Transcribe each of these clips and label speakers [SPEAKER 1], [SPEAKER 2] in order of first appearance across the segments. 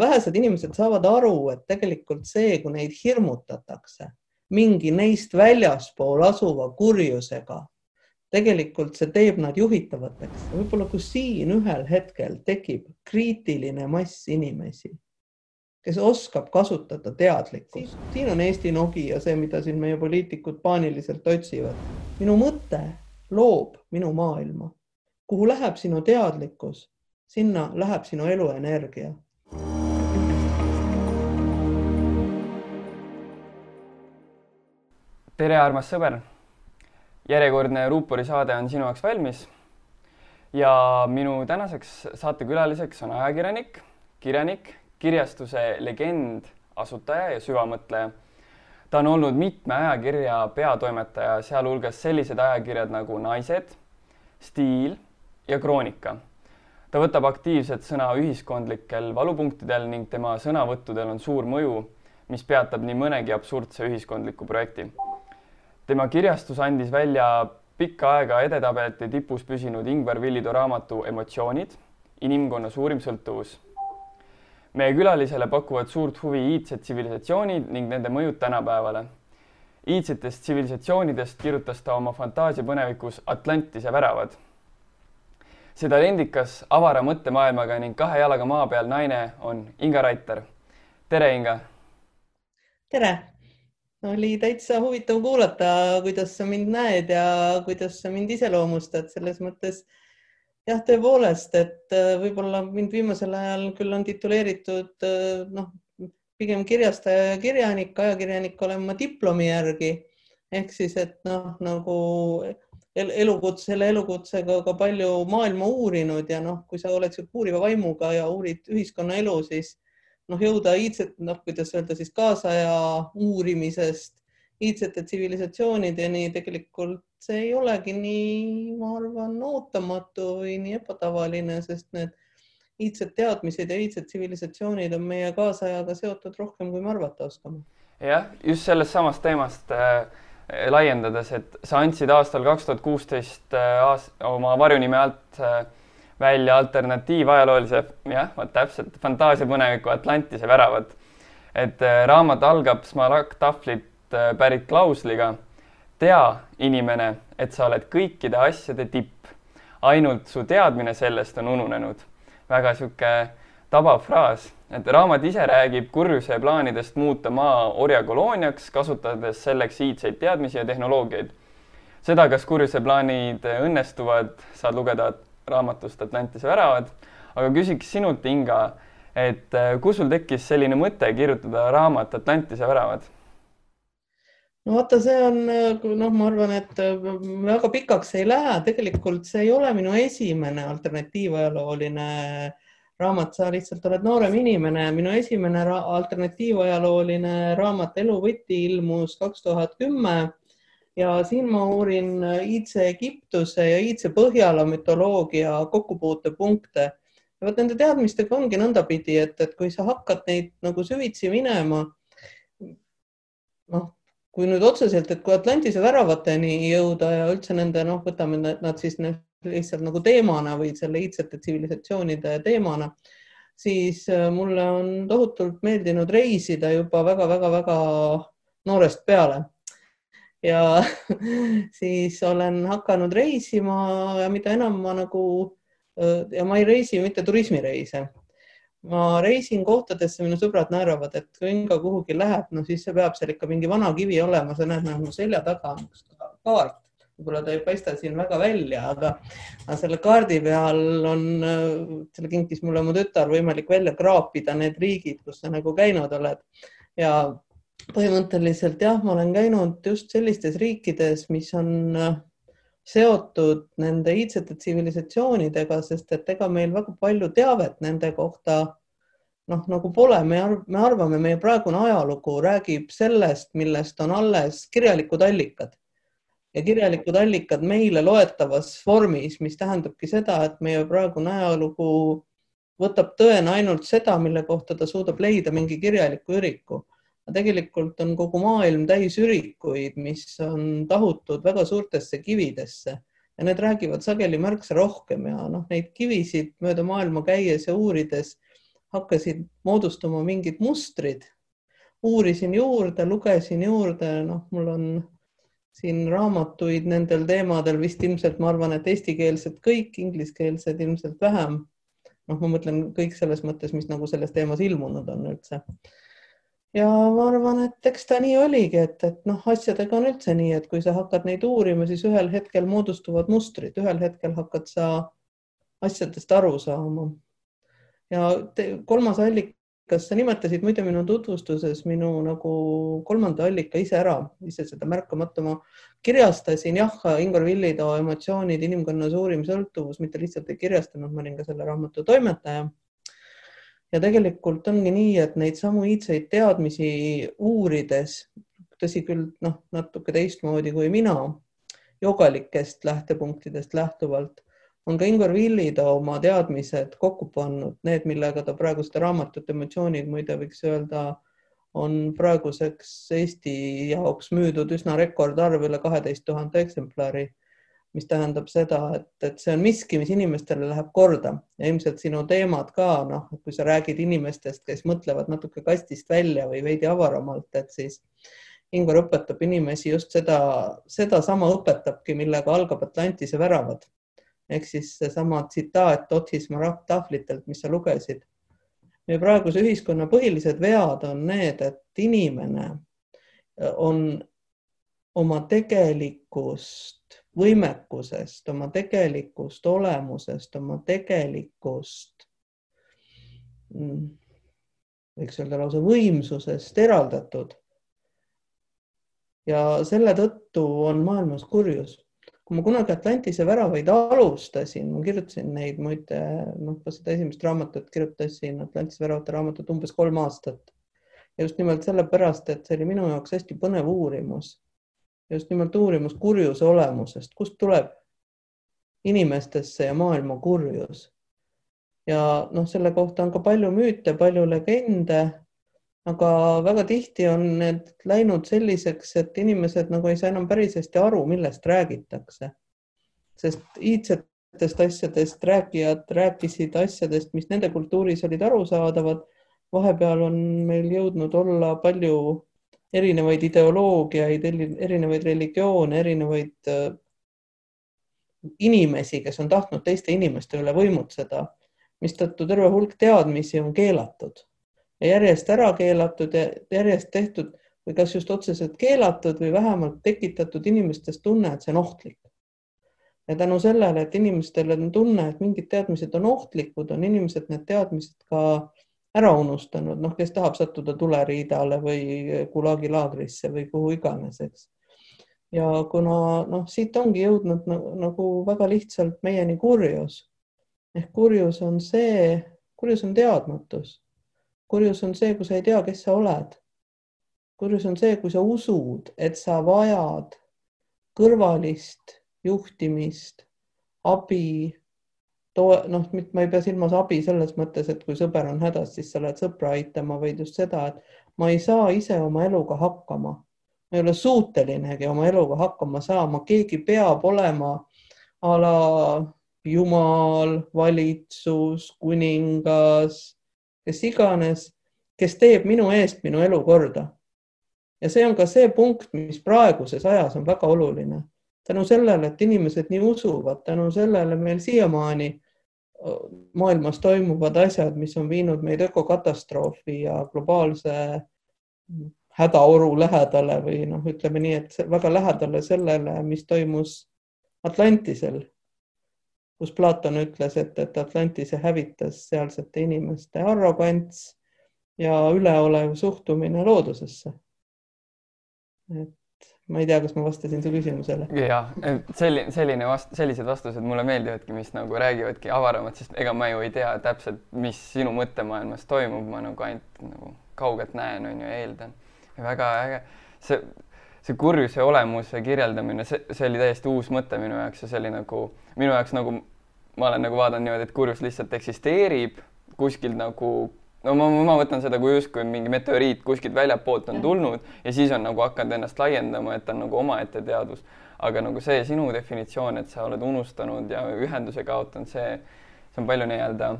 [SPEAKER 1] vähesed inimesed saavad aru, et tegelikult see, kui neid hirmutatakse mingi neist väljaspool asuva kurjusega, tegelikult see teeb nad juhitavateks. võib-olla kui siin ühel hetkel tekib kriitiline mass inimesi, kes oskab kasutada teadlikkust, siin on Eesti Nokia, see, mida siin meie poliitikud paaniliselt otsivad. minu mõte loob minu maailma, kuhu läheb sinu teadlikkus, sinna läheb sinu eluenergia
[SPEAKER 2] tere, armas sõber. järjekordne Ruupori saade on sinu jaoks valmis. ja minu tänaseks saatekülaliseks on ajakirjanik, kirjanik, kirjastuse legend, asutaja ja süvamõtleja. ta on olnud mitme ajakirja peatoimetaja, sealhulgas sellised ajakirjad nagu Naised, Stiil ja Kroonika. ta võtab aktiivset sõna ühiskondlikel valupunktidel ning tema sõnavõttudel on suur mõju, mis peatab nii mõnegi absurdse ühiskondliku projekti tema kirjastus andis välja pikka aega edetabelite tipus püsinud Ingvar Villido raamatu Emotsioonid, inimkonna suurim sõltuvus. meie külalisele pakuvad suurt huvi iidsed tsivilisatsioonid ning nende mõjud tänapäevale. iidsetest tsivilisatsioonidest kirjutas ta oma fantaasiapõnevikus Atlantise väravad. see talendikas, avara mõttemaailmaga ning kahe jalaga maa peal naine on Inga Raiter. tere, Inga!
[SPEAKER 1] tere! Oli täitsa huvitav kuulata, kuidas sa mind näed ja kuidas sa mind iseloomustad selles mõttes. jah, tõepoolest, et äh, võib-olla mind viimasel ajal küll on tituleeritud äh, noh, pigem kirjastaja ja kirjanik, ajakirjanik olen ma diplomi järgi ehk siis, et noh, nagu elukutse, selle elukutsega ka palju maailma uurinud ja noh, kui sa oled sihuke uuriva vaimuga ja uurid ühiskonnaelu, siis noh, jõuda iidset, noh, kuidas öelda siis kaasaja uurimisest iidsete tsivilisatsioonideni, tegelikult see ei olegi nii, ma arvan, ootamatu või nii ebatavaline, sest need iidsed teadmised ja iidsed tsivilisatsioonid on meie kaasajaga seotud rohkem, kui me arvata oskame.
[SPEAKER 2] jah, just sellest samast teemast äh, laiendades, et sa andsid aastal kaks tuhat kuusteist äh, oma varjunime alt äh, välja alternatiivajaloolise, jah, vot täpselt, fantaasiapõneviku Atlantise väravad. et äh, raamat algab smaragdtahvlit äh, pärit klausliga. tea, inimene, et sa oled kõikide asjade tipp. ainult su teadmine sellest on ununenud. väga sihuke tabav fraas, et raamat ise räägib kurjuse plaanidest muuta maa orjakolooniaks, kasutades selleks iidseid teadmisi ja tehnoloogiaid. seda, kas kurjuse plaanid õnnestuvad, saad lugeda raamatust Atlantise väravad. aga küsiks sinult, Inga, et äh, kus sul tekkis selline mõte kirjutada raamat Atlantise väravad?
[SPEAKER 1] no vaata, see on noh, ma arvan, et äh, väga pikaks ei lähe, tegelikult see ei ole minu esimene alternatiivajalooline raamat, sa lihtsalt oled noorem inimene. minu esimene ra alternatiivajalooline raamat Elu võti ilmus kaks tuhat kümme ja siin ma uurin äh, iidse Egiptuse ja iidse Põhjala mütoloogia kokkupuutepunkte. ja vot nende teadmistega ongi nõndapidi, et, et kui sa hakkad neid nagu süvitsi minema, noh, kui nüüd otseselt, et kui Atlantise väravateni jõuda ja üldse nende, noh, võtame nad siis lihtsalt nagu teemana või selle iidsete tsivilisatsioonide teemana, siis äh, mulle on tohutult meeldinud reisida juba väga-väga-väga noorest peale ja siis olen hakanud reisima ja mida enam ma nagu ja ma ei reisi mitte turismireise. ma reisin kohtadesse, minu sõbrad naeravad, et kui Inga kuhugi läheb, no siis see peab seal ikka mingi vana kivi olema, sa näed nagu selja taga on üks kaart, võib-olla ta ei paista siin väga välja, aga, aga selle kaardi peal on, selle kinkis mulle mu tütar, võimalik välja kraapida need riigid, kus sa nagu käinud oled ja põhimõtteliselt jah, ma olen käinud just sellistes riikides, mis on äh, seotud nende iidsete tsivilisatsioonidega, sest et ega meil väga palju teavet nende kohta noh, nagu pole, me, arv, me arvame, meie praegune ajalugu räägib sellest, millest on alles kirjalikud allikad. Ja kirjalikud allikad meile loetavas vormis, mis tähendabki seda, et meie praegune ajalugu võtab tõena ainult seda, mille kohta ta suudab leida mingi kirjaliku üriku tegelikult on kogu maailm täis ürikuid, mis on tahutud väga suurtesse kividesse ja need räägivad sageli märksa rohkem ja noh, neid kivisid mööda maailma käies ja uurides hakkasid moodustuma mingid mustrid. uurisin juurde, lugesin juurde, noh, mul on siin raamatuid nendel teemadel vist ilmselt, ma arvan, et eestikeelsed kõik, ingliskeelsed ilmselt vähem. noh, ma mõtlen kõik selles mõttes, mis nagu selles teemas ilmunud on üldse. Ja ma arvan, et eks ta nii oligi, et, et noh, asjadega on üldse nii, et kui sa hakkad neid uurima, siis ühel hetkel moodustuvad mustrid, ühel hetkel hakkad sa asjadest aru saama. ja te, kolmas allikas kas sa nimetasid muide minu tutvustuses minu nagu kolmanda allika ise ära, ise seda märkamata ma kirjastasin jah, Ingvar Villitoo emotsioonid, inimkonna suurim sõltuvus, mitte lihtsalt ei kirjastanud, ma olin ka selle raamatu toimetaja. Ja tegelikult ongi nii, et neid samu iidseid teadmisi uurides, tõsi küll, noh, natuke teistmoodi kui mina, jogalikest lähtepunktidest lähtuvalt on ka Ingvar Villida oma teadmised kokku pannud, need, millega ta praegu seda raamatut Emotsioonid muide võiks öelda, on praeguseks Eesti jaoks müüdud üsna rekordarv, üle kaheteist tuhande eksemplari, mis tähendab seda, et, et see on miski, mis inimestele läheb korda ja ilmselt sinu teemad ka, noh, kui sa räägid inimestest, kes mõtlevad natuke kastist välja või veidi avaramalt, et siis Ingvar õpetab inimesi just seda, sedasama õpetabki, millega algab Atlantise väravad ehk siis seesama tsitaat Otis tahvlitelt, mis sa lugesid. meie praeguse ühiskonna põhilised vead on need, et inimene on oma tegelikust võimekusest, oma tegelikust olemusest, oma tegelikust mm, võiks öelda lausa võimsusest eraldatud. ja selle tõttu on maailmas kurjus kui ma kunagi Atlantise väravaid alustasin, ma kirjutasin neid muide, noh, ka seda esimest raamatut kirjutasin, Atlantise väravate raamatut umbes kolm aastat. just nimelt sellepärast, et see oli minu jaoks hästi põnev uurimus. Just nimelt uurimus kurjuse olemusest, kust tuleb inimestesse ja maailma kurjus. ja noh, selle kohta on ka palju müüte, palju legende aga väga tihti on need läinud selliseks, et inimesed nagu ei saa enam päris hästi aru, millest räägitakse. sest iidsetest asjadest rääkijad rääkisid asjadest, mis nende kultuuris olid arusaadavad. vahepeal on meil jõudnud olla palju erinevaid ideoloogiaid, erinevaid religioone, erinevaid äh, inimesi, kes on tahtnud teiste inimeste üle võimutseda, mistõttu terve hulk teadmisi on keelatud ja järjest ära keelatud ja järjest tehtud või kas just otseselt keelatud või vähemalt tekitatud inimestes tunne, et see on ohtlik. ja tänu sellele, et inimestel on tunne, et mingid teadmised on ohtlikud, on inimesed need teadmised ka ära unustanud, noh, kes tahab sattuda tuleriidale või Gulagi laagrisse või kuhu iganes, eks. ja kuna noh, siit ongi jõudnud nagu, nagu väga lihtsalt meieni kurjus ehk kurjus on see, kurjus on teadmatus kurjus on see, kui sa ei tea, kes sa oled. kurjus on see, kui sa usud, et sa vajad kõrvalist juhtimist, abi, toe, noh, ma ei pea silmas abi selles mõttes, et kui sõber on hädas, siis sa lähed sõpra aitama, vaid just seda, et ma ei saa ise oma eluga hakkama. ma ei ole suutelinegi oma eluga hakkama saama, keegi peab olema a la jumal, valitsus, kuningas kes iganes, kes teeb minu eest minu elu korda. ja see on ka see punkt, mis praeguses ajas on väga oluline. tänu sellele, et inimesed nii usuvad, tänu sellele meil siiamaani maailmas toimuvad asjad, mis on viinud meid ökokatastroofi ja globaalse hädaoru lähedale või noh, ütleme nii, et väga lähedale sellele, mis toimus Atlantisel kus Platon ütles, et, et Atlantise hävitas sealsete inimeste arrogants ja üleolev suhtumine loodusesse. et ma ei tea, kas ma vastasin su küsimusele.
[SPEAKER 2] ja selline, selline vast-, sellised vastused mulle meeldivadki, mis nagu räägivadki avaramalt, sest ega ma ju ei tea täpselt, mis sinu mõttemaailmas toimub, ma nagu ainult nagu kaugelt näen, on ju, eeldan. väga äge. see, see kurjuse olemuse kirjeldamine, see, see oli täiesti uus mõte minu jaoks ja see oli nagu minu jaoks nagu ma olen nagu vaadanud niimoodi, et kurjus lihtsalt eksisteerib kuskil nagu no ma, ma võtan seda kui justkui mingi meteoriit kuskilt väljapoolt on tulnud ja siis on nagu hakanud ennast laiendama, et ta on nagu omaette teadus. aga nagu see sinu definitsioon, et sa oled unustanud ja ühenduse kaotanud, see, see on palju nii-öelda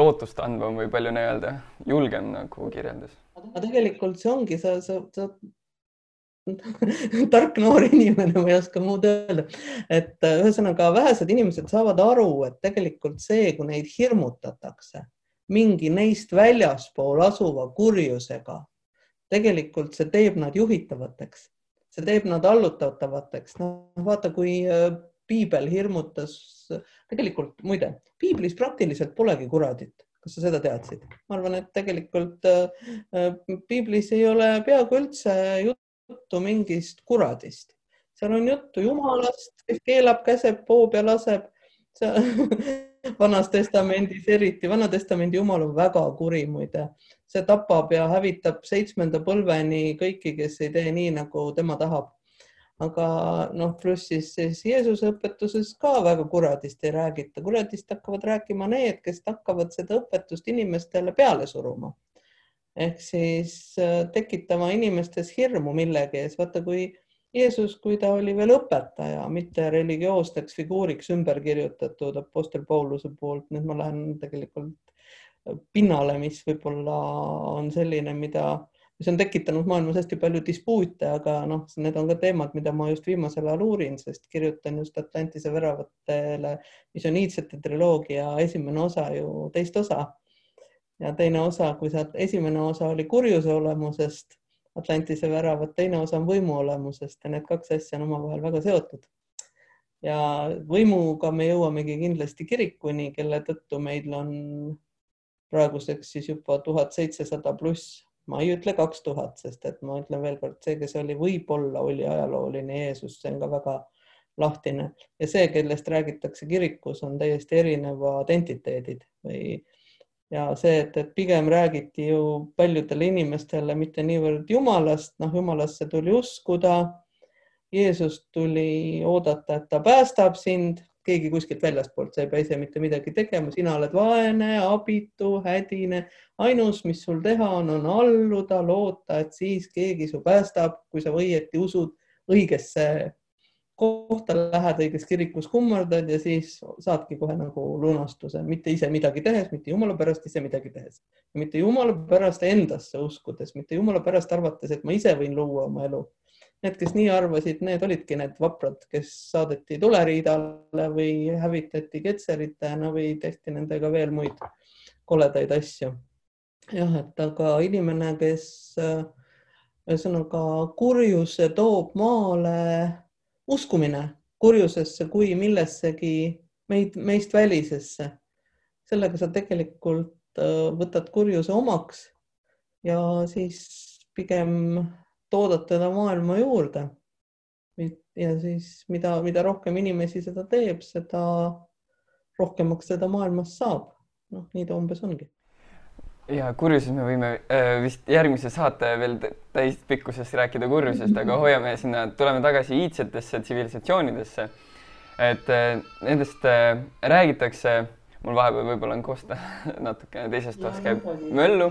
[SPEAKER 2] lootust andvam või palju nii-öelda julgem nagu kirjeldus.
[SPEAKER 1] aga tegelikult see ongi, sa, sa, sa tark noor inimene, ma ei oska muud öelda, et ühesõnaga vähesed inimesed saavad aru, et tegelikult see, kui neid hirmutatakse mingi neist väljaspool asuva kurjusega, tegelikult see teeb nad juhitavateks, see teeb nad allutatavateks. noh, vaata, kui äh, piibel hirmutas, tegelikult muide, piiblis praktiliselt polegi kuradit kas sa seda teadsid? ma arvan, et tegelikult äh, piiblis ei ole peaaegu üldse juttu mingist kuradist, seal on juttu Jumalast, kes keelab, käseb, poob ja laseb. vanas testamendis eriti, Vana-testamendi Jumal on väga kuri muide, see tapab ja hävitab seitsmenda põlveni kõiki, kes ei tee nii, nagu tema tahab. Aga noh, pluss siis, siis Jeesuse õpetuses ka väga kuradist ei räägita, kuradist hakkavad rääkima need, kes hakkavad seda õpetust inimestele peale suruma. Ehk siis äh, tekitama inimestes hirmu millegi ees. vaata, kui Jeesus, kui ta oli veel õpetaja, mitte religioosteks figuuriks ümber kirjutatud Apostel Pauluse poolt, nüüd ma lähen tegelikult pinnale, mis võib-olla on selline, mida, mis on tekitanud maailmas hästi palju dispuute, aga noh, need on ka teemad, mida ma just viimasel ajal uurin, sest kirjutan just Atlantise väravatele, mis on iidsete triloogia esimene osa ju teist osa. Ja teine osa, kui sa, esimene osa oli kurjuse olemusest, Atlantise väravad, teine osa on võimu olemusest ja need kaks asja on omavahel väga seotud. ja võimuga me jõuamegi kindlasti kirikuni, kelle tõttu meil on praeguseks siis juba tuhat seitsesada pluss, ma ei ütle kaks tuhat, sest et ma ütlen veelkord, see, kes oli, võib-olla oli ajalooline Jeesus, see on ka väga lahtine ja see, kellest räägitakse kirikus, on täiesti erinevad entiteedid või ja see, et, et pigem räägiti ju paljudele inimestele mitte niivõrd Jumalast, noh, Jumalasse tuli uskuda. Jeesust tuli oodata, et ta päästab sind, keegi kuskilt väljastpoolt, sa ei pea ise mitte midagi tegema, sina oled vaene, abitu, hädine, ainus, mis sul teha on, on alluda, loota, et siis keegi su päästab, kui sa õieti usud õigesse kohta lähed õiges kirikus kummardad ja siis saadki kohe nagu lunastuse, mitte ise midagi tehes, mitte jumala pärast ise midagi tehes, mitte jumala pärast endasse uskudes, mitte jumala pärast arvates, et ma ise võin luua oma elu. Need, kes nii arvasid, need olidki need vaprad, kes saadeti tuleriidale või hävitati ketseritena või tehti nendega veel muid koledaid asju. jah, et aga inimene, kes ühesõnaga kurjuse toob maale uskumine kurjusesse kui millessegi meid, meist välisesse. sellega sa tegelikult äh, võtad kurjuse omaks ja siis pigem toodad teda maailma juurde. ja siis mida, mida rohkem inimesi seda teeb, seda rohkemaks seda maailmas saab. noh, nii ta umbes ongi
[SPEAKER 2] ja kurjusest me võime äh, vist järgmise saate veel täispikkusest rääkida kurjusest, aga hoiame sinna, tuleme tagasi iidsetesse tsivilisatsioonidesse. et äh, nendest äh, räägitakse, mul vahepeal võib-olla on kosta natukene teisest toast käib möllu.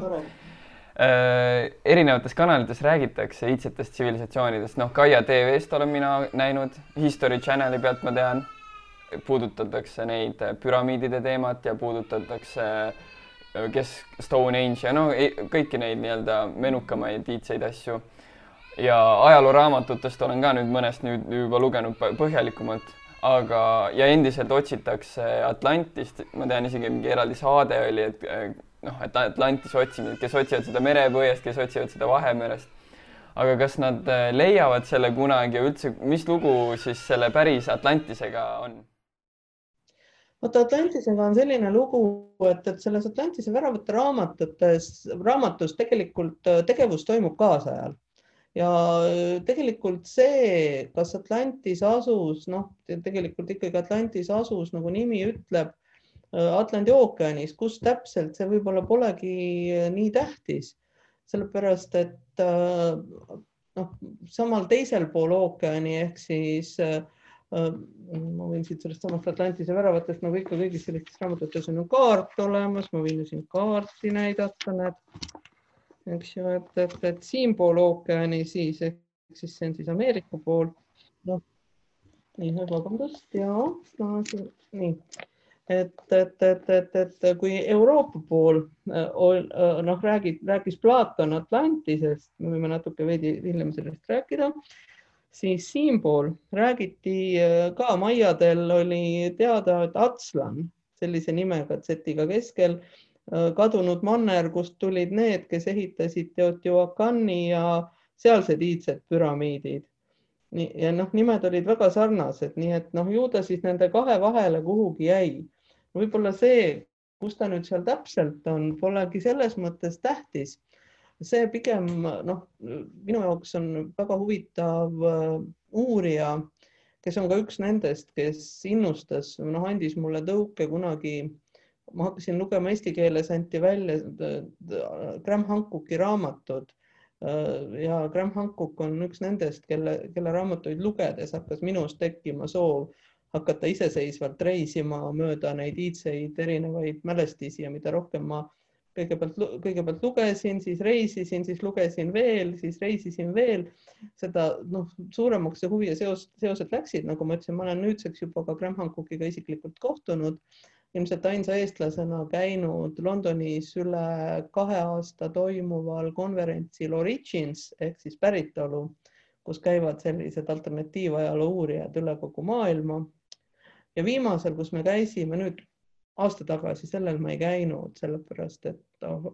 [SPEAKER 2] erinevates kanalites räägitakse iidsetest tsivilisatsioonidest, noh, Gaia tv-st olen mina näinud, History Channeli pealt ma tean, puudutatakse neid püramiidide teemat ja puudutatakse äh, kes Stone Age ja no kõiki neid nii-öelda menukamaid iidseid asju. ja ajalooraamatutest olen ka nüüd mõnest nüüd juba lugenud põhjalikumalt, aga, ja endiselt otsitakse Atlantist, ma tean isegi mingi eraldi saade oli, et noh, et Atlantise otsimine, kes otsivad seda merepõhjast, kes otsivad seda Vahemerest. aga kas nad leiavad selle kunagi ja üldse, mis lugu siis selle päris Atlantisega on?
[SPEAKER 1] Vaata Atlantisega on selline lugu, et, et selles Atlantise väravate raamatutes, raamatus tegelikult äh, tegevus toimub kaasajal. Ja äh, tegelikult see, kas Atlantis asus, noh, tegelikult ikkagi Atlantis asus, nagu nimi ütleb, äh, Atlandi ookeanis, kus täpselt, see võib-olla polegi nii tähtis, sellepärast et noh, samal teisel pool ookeani ehk siis äh, ma võin siit sellest samast Atlantise väravatest nagu ikka kõigis sellistes raamatutes on ju kaart olemas, ma võin ju siin kaarti näidata, näed, eks ju, et, et, et siinpool ookeani siis ehk siis see on siis Ameerika pool. noh, nii, vabandust ja no, nii. Et, et, et, et, et kui Euroopa pool noh, räägib, rääkis Platon Atlantisest, me võime natuke veidi hiljem sellest rääkida, siis siinpool räägiti ka maiadel oli teada, et Atslan sellise nimega Z-iga keskel kadunud manner, kust tulid need, kes ehitasid Teotihuacani ja sealsed iidsed püramiidid ja noh, nimed olid väga sarnased, nii et noh, ju ta siis nende kahe vahele kuhugi jäi. võib-olla see, kus ta nüüd seal täpselt on, polegi selles mõttes tähtis. See pigem noh, minu jaoks on väga huvitav uh, uurija, kes on ka üks nendest, kes innustas, noh, andis mulle tõuke kunagi ma hakkasin lugema eesti keeles, anti välja Graham Hancocki raamatud. Äh, ja Graham Hancock on üks nendest, kelle, kelle raamatuid lugedes hakkas minus tekkima soov hakata iseseisvalt reisima mööda neid iidseid erinevaid mälestisi ja mida rohkem ma kõigepealt, kõigepealt lugesin, siis reisisin, siis lugesin veel, siis reisisin veel, seda noh, suuremaks see huvi ja seos, seosed läksid, nagu ma ütlesin, ma olen nüüdseks juba ka Graham Hancockiga isiklikult kohtunud ilmselt ainsa eestlasena käinud Londonis üle kahe aasta toimuval konverentsil Origins ehk siis päritolu, kus käivad sellised alternatiivajaloo uurijad üle kogu maailma. ja viimasel, kus me käisime nüüd aasta tagasi, sellel ma ei käinud, sellepärast et oh,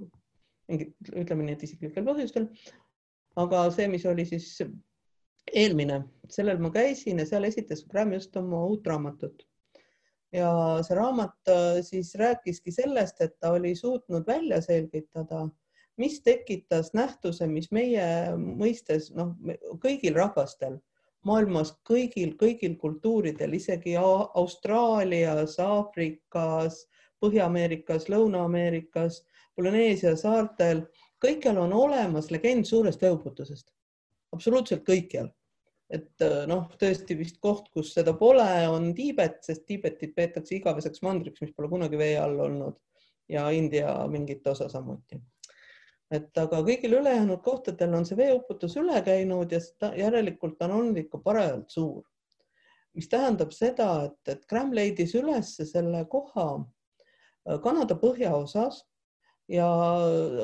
[SPEAKER 1] mingit, ütleme nii, et isiklikel põhjustel. aga see, mis oli siis eelmine, sellel ma käisin ja seal esitas Graham just oma uut raamatut ja see raamat äh, siis rääkiski sellest, et ta oli suutnud välja selgitada, mis tekitas nähtuse, mis meie mõistes noh, kõigil rahvastel maailmas kõigil, kõigil kultuuridel, isegi Austraalias, Aafrikas, Põhja-Ameerikas, Lõuna-Ameerikas, Polüneesia saartel, kõikjal on olemas legend suurest veeuputusest, absoluutselt kõikjal. Et äh, noh, tõesti vist koht, kus seda pole, on Tiibet, sest Tiibetit peetakse igaveseks mandriks, mis pole kunagi vee all olnud. Ja India mingit osa samuti. Et aga kõigil ülejäänud kohtadel on see veeuputus üle käinud ja seda järelikult on olnud ikka parajalt suur. mis tähendab seda, et, et Graham leidis üles selle koha äh, Kanada põhjaosas ja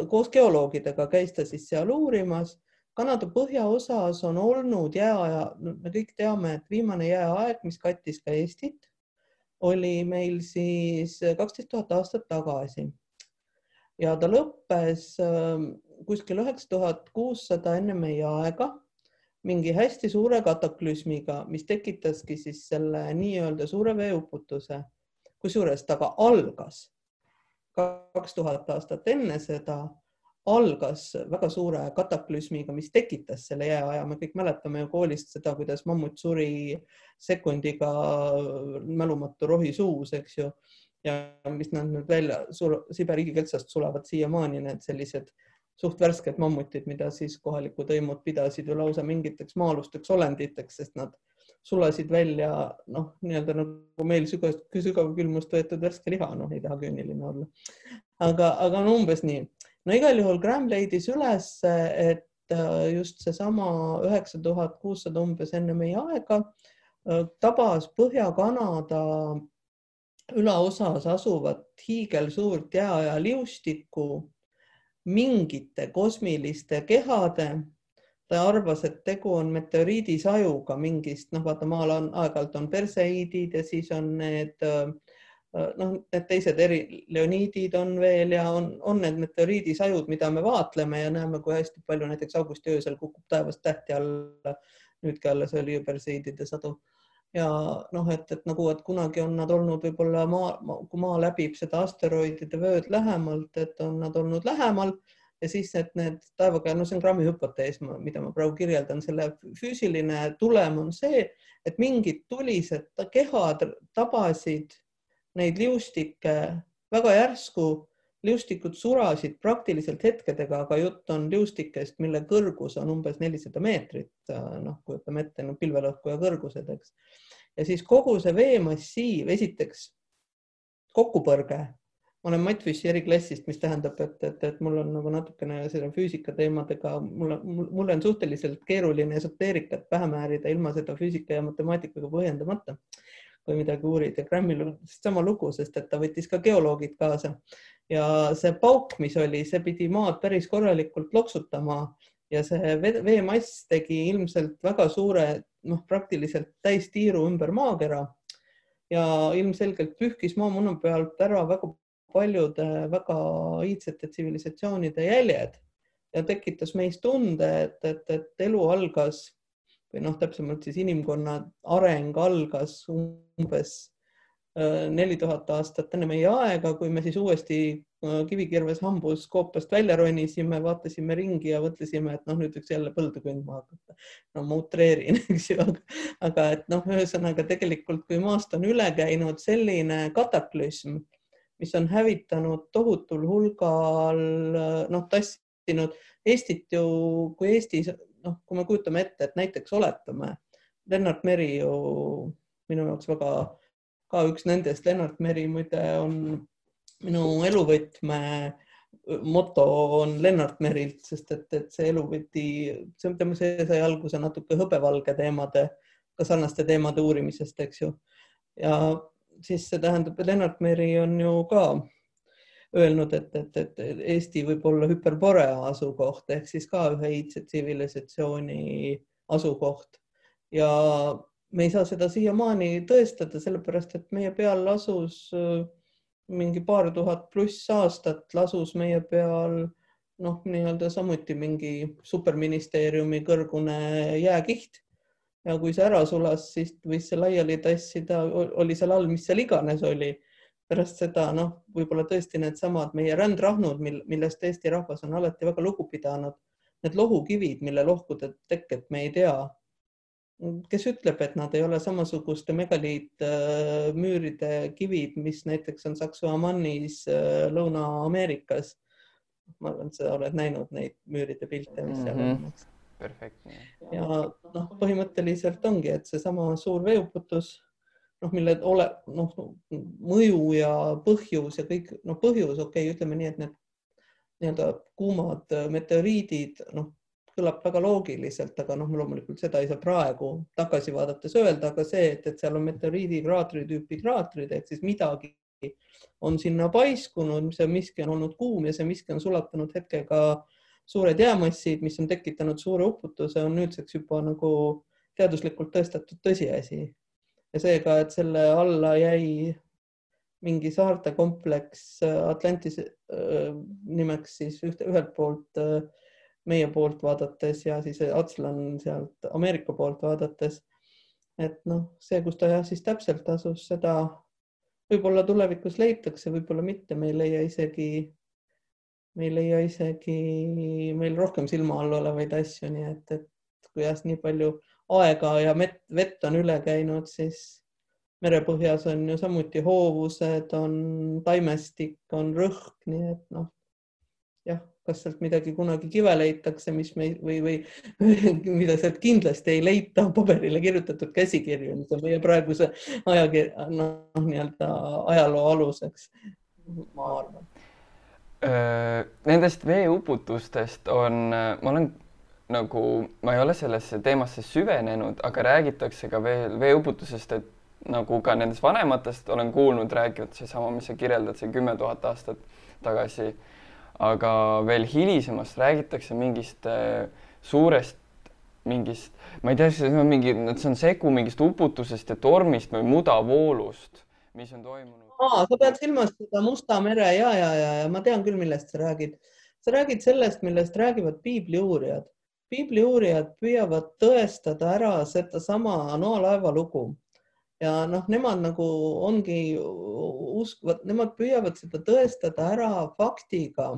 [SPEAKER 1] koos geoloogidega käis ta siis seal uurimas Kanada põhjaosas on olnud jääaja, me kõik teame, et viimane jääaeg, mis kattis ka Eestit, oli meil siis kaksteist tuhat aastat tagasi. Ja ta lõppes ähm, kuskil üheksa tuhat kuussada enne meie aega mingi hästi suure kataklüsmiga, mis tekitaski siis selle nii-öelda suure veeuputuse. kusjuures ta ka algas kaks tuhat aastat enne seda algas väga suure kataklüsmiga, mis tekitas selle jääaja, me kõik mäletame ju koolist seda, kuidas mammut suri sekundiga mälumatu rohi suus, eks ju. Ja mis nad nüüd välja Siberi igiketsast sulavad siiamaani need sellised suht värsked mammutid, mida siis kohalikud hõimud pidasid ju lausa mingiteks maa-alusteks olenditeks, sest nad sulasid välja noh, nii-öelda nagu meil sügavkülmust võetud värske liha, noh, ei taha küüniline olla. aga, aga no umbes nii no igal juhul Graham leidis üles, et äh, just seesama üheksa tuhat kuussada umbes enne meie aega äh, tabas Põhja-Kanada ülaosas asuvat hiigelsuurt jääaja liustikku mingite kosmiliste kehade. ta arvas, et tegu on meteoriidisajuga mingist, noh, vaata maal on aeg-ajalt on perseiidid ja siis on need äh, noh, need teised eri leoniidid on veel ja on, on need meteoriidisajud, mida me vaatleme ja näeme, kui hästi palju näiteks augusti öösel kukub taevast tähti alla. nüüdki alles oli ju perseiidide sadu ja noh, et, et nagu, et kunagi on nad olnud võib-olla maa, kui maa läbib seda asteroidide vööd lähemalt, et on nad olnud lähemal ja siis need, need taevakeha, no see on grammi hüpotees, mida ma praegu kirjeldan, selle füüsiline tulem on see, et mingid tulised kehad tabasid neid liustikke väga järsku, liustikud surasid praktiliselt hetkedega, aga jutt on liustikest, mille kõrgus on umbes nelisada meetrit. noh, kujutame ette no, pilvelõhkuja kõrgused, eks. ja siis kogu see veemassiiv, esiteks kokkupõrge. ma olen Matt Fischeri klassist, mis tähendab, et, et, et mul on nagu natukene selle füüsika teemadega, mul, mul on suhteliselt keeruline esoteerikat pähe määrida ilma seda füüsika ja matemaatikaga põhjendamata kui midagi uurid ja Grammil on sama lugu, sest et ta võttis ka geoloogid kaasa ja see pauk, mis oli, see pidi maad päris korralikult loksutama ja see veemass tegi ilmselt väga suure, noh, praktiliselt täistiiru ümber maakera ja ilmselgelt pühkis maamunna pealt ära väga paljude väga iidsete tsivilisatsioonide jäljed ja tekitas meis tunde, et, et, et elu algas või noh, täpsemalt siis inimkonna areng algas umbes neli tuhat aastat enne meie aega, kui me siis uuesti äh, kivikirves hambus koopast välja ronisime, vaatasime ringi ja mõtlesime, et noh, nüüd võiks jälle põldu kündma hakata. no ma utreerin, eks ju, aga et noh, ühesõnaga tegelikult, kui maast on üle käinud selline kataklüsm, mis on hävitanud tohutul hulgal noh, tassinud Eestit ju, kui Eestis noh, kui me kujutame ette, et näiteks oletame, Lennart Meri ju minu jaoks väga ka üks nendest, Lennart Meri muide on minu eluvõtme moto on Lennart Merilt, sest et, et see eluvõti, see, tema, see sai alguse natuke hõbevalge teemade, ka sarnaste teemade uurimisest, eks ju. ja siis see tähendab, et Lennart Meri on ju ka öelnud, et, et, et Eesti võib olla hüperborea asukoht ehk siis ka ühe iidse tsivilisatsiooni asukoht ja me ei saa seda siiamaani tõestada, sellepärast et meie peal lasus äh, mingi paar tuhat pluss aastat lasus meie peal noh, nii-öelda samuti mingi superministeeriumi kõrgune jääkiht. Ja kui see ära sulas, siis võis see laiali tassida, oli seal all, mis seal iganes oli. Pärast seda noh, võib-olla tõesti needsamad meie rändrahnud, mil, millest Eesti rahvas on alati väga lugu pidanud, need lohukivid, mille lohkude tekket me ei tea. Kes ütleb, et nad ei ole samasuguste megaliitmüüride äh, kivid, mis näiteks on Saksamanis äh, Lõuna-Ameerikas. ma arvan, et sa oled näinud neid müüride pilte, mis seal mm -hmm. on, eks.
[SPEAKER 2] perfektne.
[SPEAKER 1] ja noh, põhimõtteliselt ongi, et seesama suur veeuputus noh, mille ole, noh, mõju ja põhjus ja kõik, noh, põhjus, okei okay,, ütleme nii, et need nii-öelda kuumad meteoriidid, noh, kõlab väga loogiliselt, aga noh, loomulikult seda ei saa praegu tagasi vaadates öelda, aga see, et, et seal on meteoriidikraatri tüüpi kraatrid ehk siis midagi on sinna paiskunud, see miski on olnud kuum ja see miski on sulatanud hetkega suured jäämassid, mis on tekitanud suure uputuse, on nüüdseks juba nagu teaduslikult tõestatud tõsiasi. Ja seega, et selle alla jäi mingi saarte kompleks Atlantise äh, nimeks siis ühte, ühelt poolt äh, meie poolt vaadates ja siis Atslan sealt Ameerika poolt vaadates. et noh, see, kus ta jah siis täpselt asus, seda võib-olla tulevikus leitakse, võib-olla mitte, me ei leia isegi, me ei leia isegi meil rohkem silma all olevaid asju, nii et, et kui jah, nii palju aega ja met, vett on üle käinud, siis merepõhjas on ju samuti hoovused, on taimestik, on rõhk, nii et noh, jah, kas sealt midagi kunagi kive leitakse, mis me või, või mida sealt kindlasti ei leita, paberile kirjutatud käsikirju, mis on meie praeguse ajakirja, noh, nii-öelda ajaloo aluseks, ma arvan.
[SPEAKER 2] Nendest veeuputustest on, ma olen nagu ma ei ole sellesse teemasse süvenenud, aga räägitakse ka veel veeuputusest, et nagu ka nendest vanematest olen kuulnud rääkivat seesama, mis sa kirjeldad, see kümme tuhat aastat tagasi. Aga veel hilisemast räägitakse mingist äh, suurest mingist, ma ei tea, see on mingi, see on segu mingist uputusest ja tormist või mudavoolust, mis on toimunud.
[SPEAKER 1] aa, sa pead silmas seda Musta mere ja, ja, ja, ja ma tean küll, millest sa räägid. sa räägid sellest, millest räägivad piibliuurijad piibliuurijad püüavad tõestada ära sedasama Noa laeva lugu ja noh, nemad nagu ongi uskvad, nemad püüavad seda tõestada ära faktiga.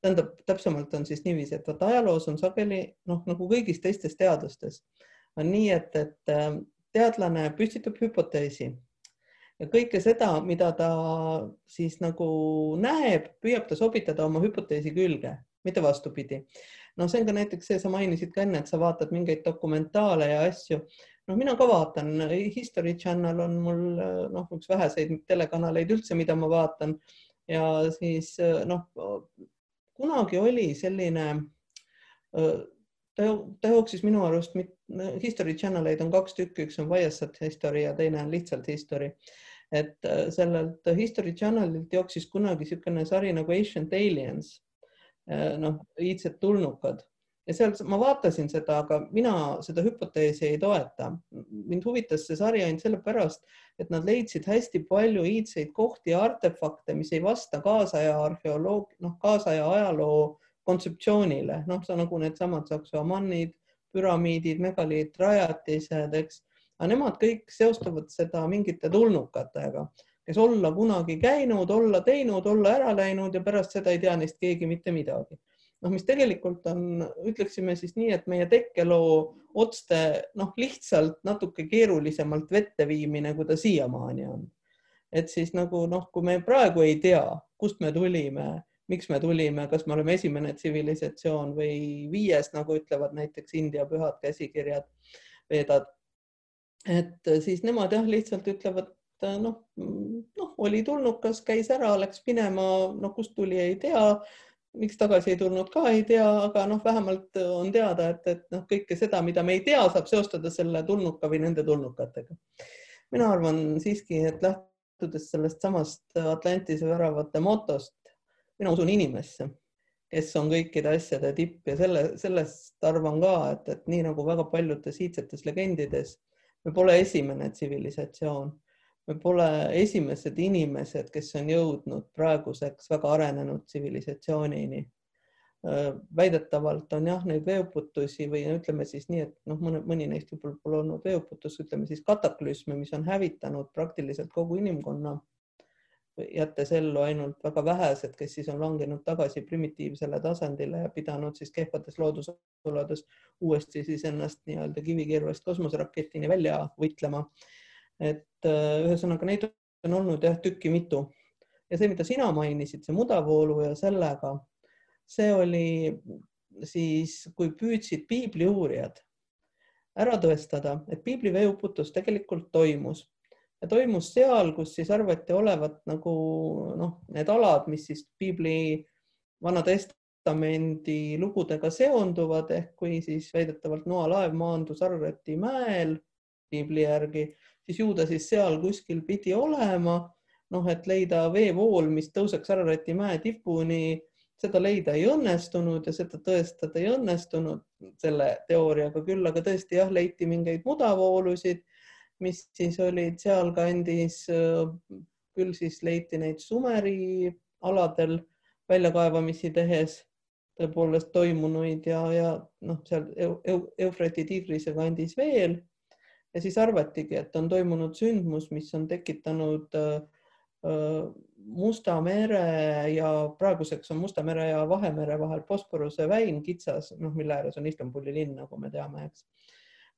[SPEAKER 1] tähendab, täpsemalt on siis niiviisi, et vot ajaloos on sageli noh, nagu kõigis teistes teadustes on nii, et, et äh, teadlane püstitab hüpoteesi ja kõike seda, mida ta siis nagu näeb, püüab ta sobitada oma hüpoteesi külge, mitte vastupidi noh, see on ka näiteks see, sa mainisid ka enne, et sa vaatad mingeid dokumentaale ja asju. Noh, mina ka vaatan, History Channel on mul noh, üks väheseid telekanaleid üldse, mida ma vaatan ja siis noh, kunagi oli selline ta, ta jooksis minu arust, History Channel eid on kaks tükki, üks on Viasat History ja teine on lihtsalt History. et äh, sellelt History Channelilt jooksis kunagi niisugune sari nagu Ancient Aliens, äh, noh, iidsed tulnukad ja seal ma vaatasin seda, aga mina seda hüpoteesi ei toeta. mind huvitas see sari ainult sellepärast, et nad leidsid hästi palju iidseid kohti ja artefakte, mis ei vasta kaasaja arheoloog, noh, kaasaja ajaloo kontseptsioonile, noh, sa nagu needsamad saksuamannid, püramiidid, megaliitrajatised, eks, aga nemad kõik seostavad seda mingite tulnukatega, kes olla kunagi käinud, olla teinud, olla ära läinud ja pärast seda ei tea neist keegi mitte midagi. Noh, mis tegelikult on, ütleksime siis nii, et meie tekkeloo otste noh, lihtsalt natuke keerulisemalt vette viimine, kui ta siiamaani on. et siis nagu noh, kui me praegu ei tea, kust me tulime miks me tulime, kas me oleme esimene tsivilisatsioon või viies, nagu ütlevad näiteks India pühad käsikirjad, veedad. et siis nemad jah, lihtsalt ütlevad noh, noh, oli tulnukas, käis ära, läks minema, no kust tuli, ei tea. Miks tagasi ei tulnud, ka ei tea, aga noh, vähemalt on teada, et, et noh, kõike seda, mida me ei tea, saab seostada selle tulnuka või nende tulnukatega. mina arvan siiski, et lähtudes sellest samast Atlantise väravate motost, mina usun inimesse, kes on kõikide asjade tipp ja selle, sellest arvan ka, et, et nii nagu väga paljudes iidsetes legendides, me pole esimene tsivilisatsioon, me pole esimesed inimesed, kes on jõudnud praeguseks väga arenenud tsivilisatsioonini väidetavalt on jah, neid veeuputusi või ütleme siis nii, et noh, mõne, mõni neist võib-olla pole olnud veeuputus, ütleme siis kataklüsme, mis on hävitanud praktiliselt kogu inimkonna jättes ellu ainult väga vähesed, kes siis on langenud tagasi primitiivsele tasandile ja pidanud siis kehvades loodusoludes uuesti siis ennast nii-öelda kivikirvest kosmoseraketini välja võitlema. Et äh, ühesõnaga neid on olnud jah tükki mitu. Ja see, mida sina mainisid, see mudavoolu ja sellega, see oli siis, kui püüdsid piibli uurijad ära tõestada, et piibli veeuputus tegelikult toimus. Ja toimus seal, kus siis arvati olevat nagu noh, need alad, mis siis piibli Vana Testamendi lugudega seonduvad ehk kui siis väidetavalt Noa laev maandus Arreti mäel piibli järgi, siis ju ta siis seal kuskil pidi olema. noh, et leida veevool, mis tõuseks Arreti mäe tipuni, seda leida ei õnnestunud ja seda tõestada ei õnnestunud selle teooriaga küll, aga tõesti jah, leiti mingeid mudavoolusid mis siis olid sealkandis, küll siis leiti neid Sumeri aladel väljakaevamisi tehes tõepoolest toimunuid ja, ja noh, seal Eufrati Tigrise kandis veel. Ja siis arvatigi, et on toimunud sündmus, mis on tekitanud äh, Musta mere ja praeguseks on Musta mere ja Vahemere vahel Bosporuse väin kitsas, noh, mille ääres on Istanbuli linn, nagu me teame, eks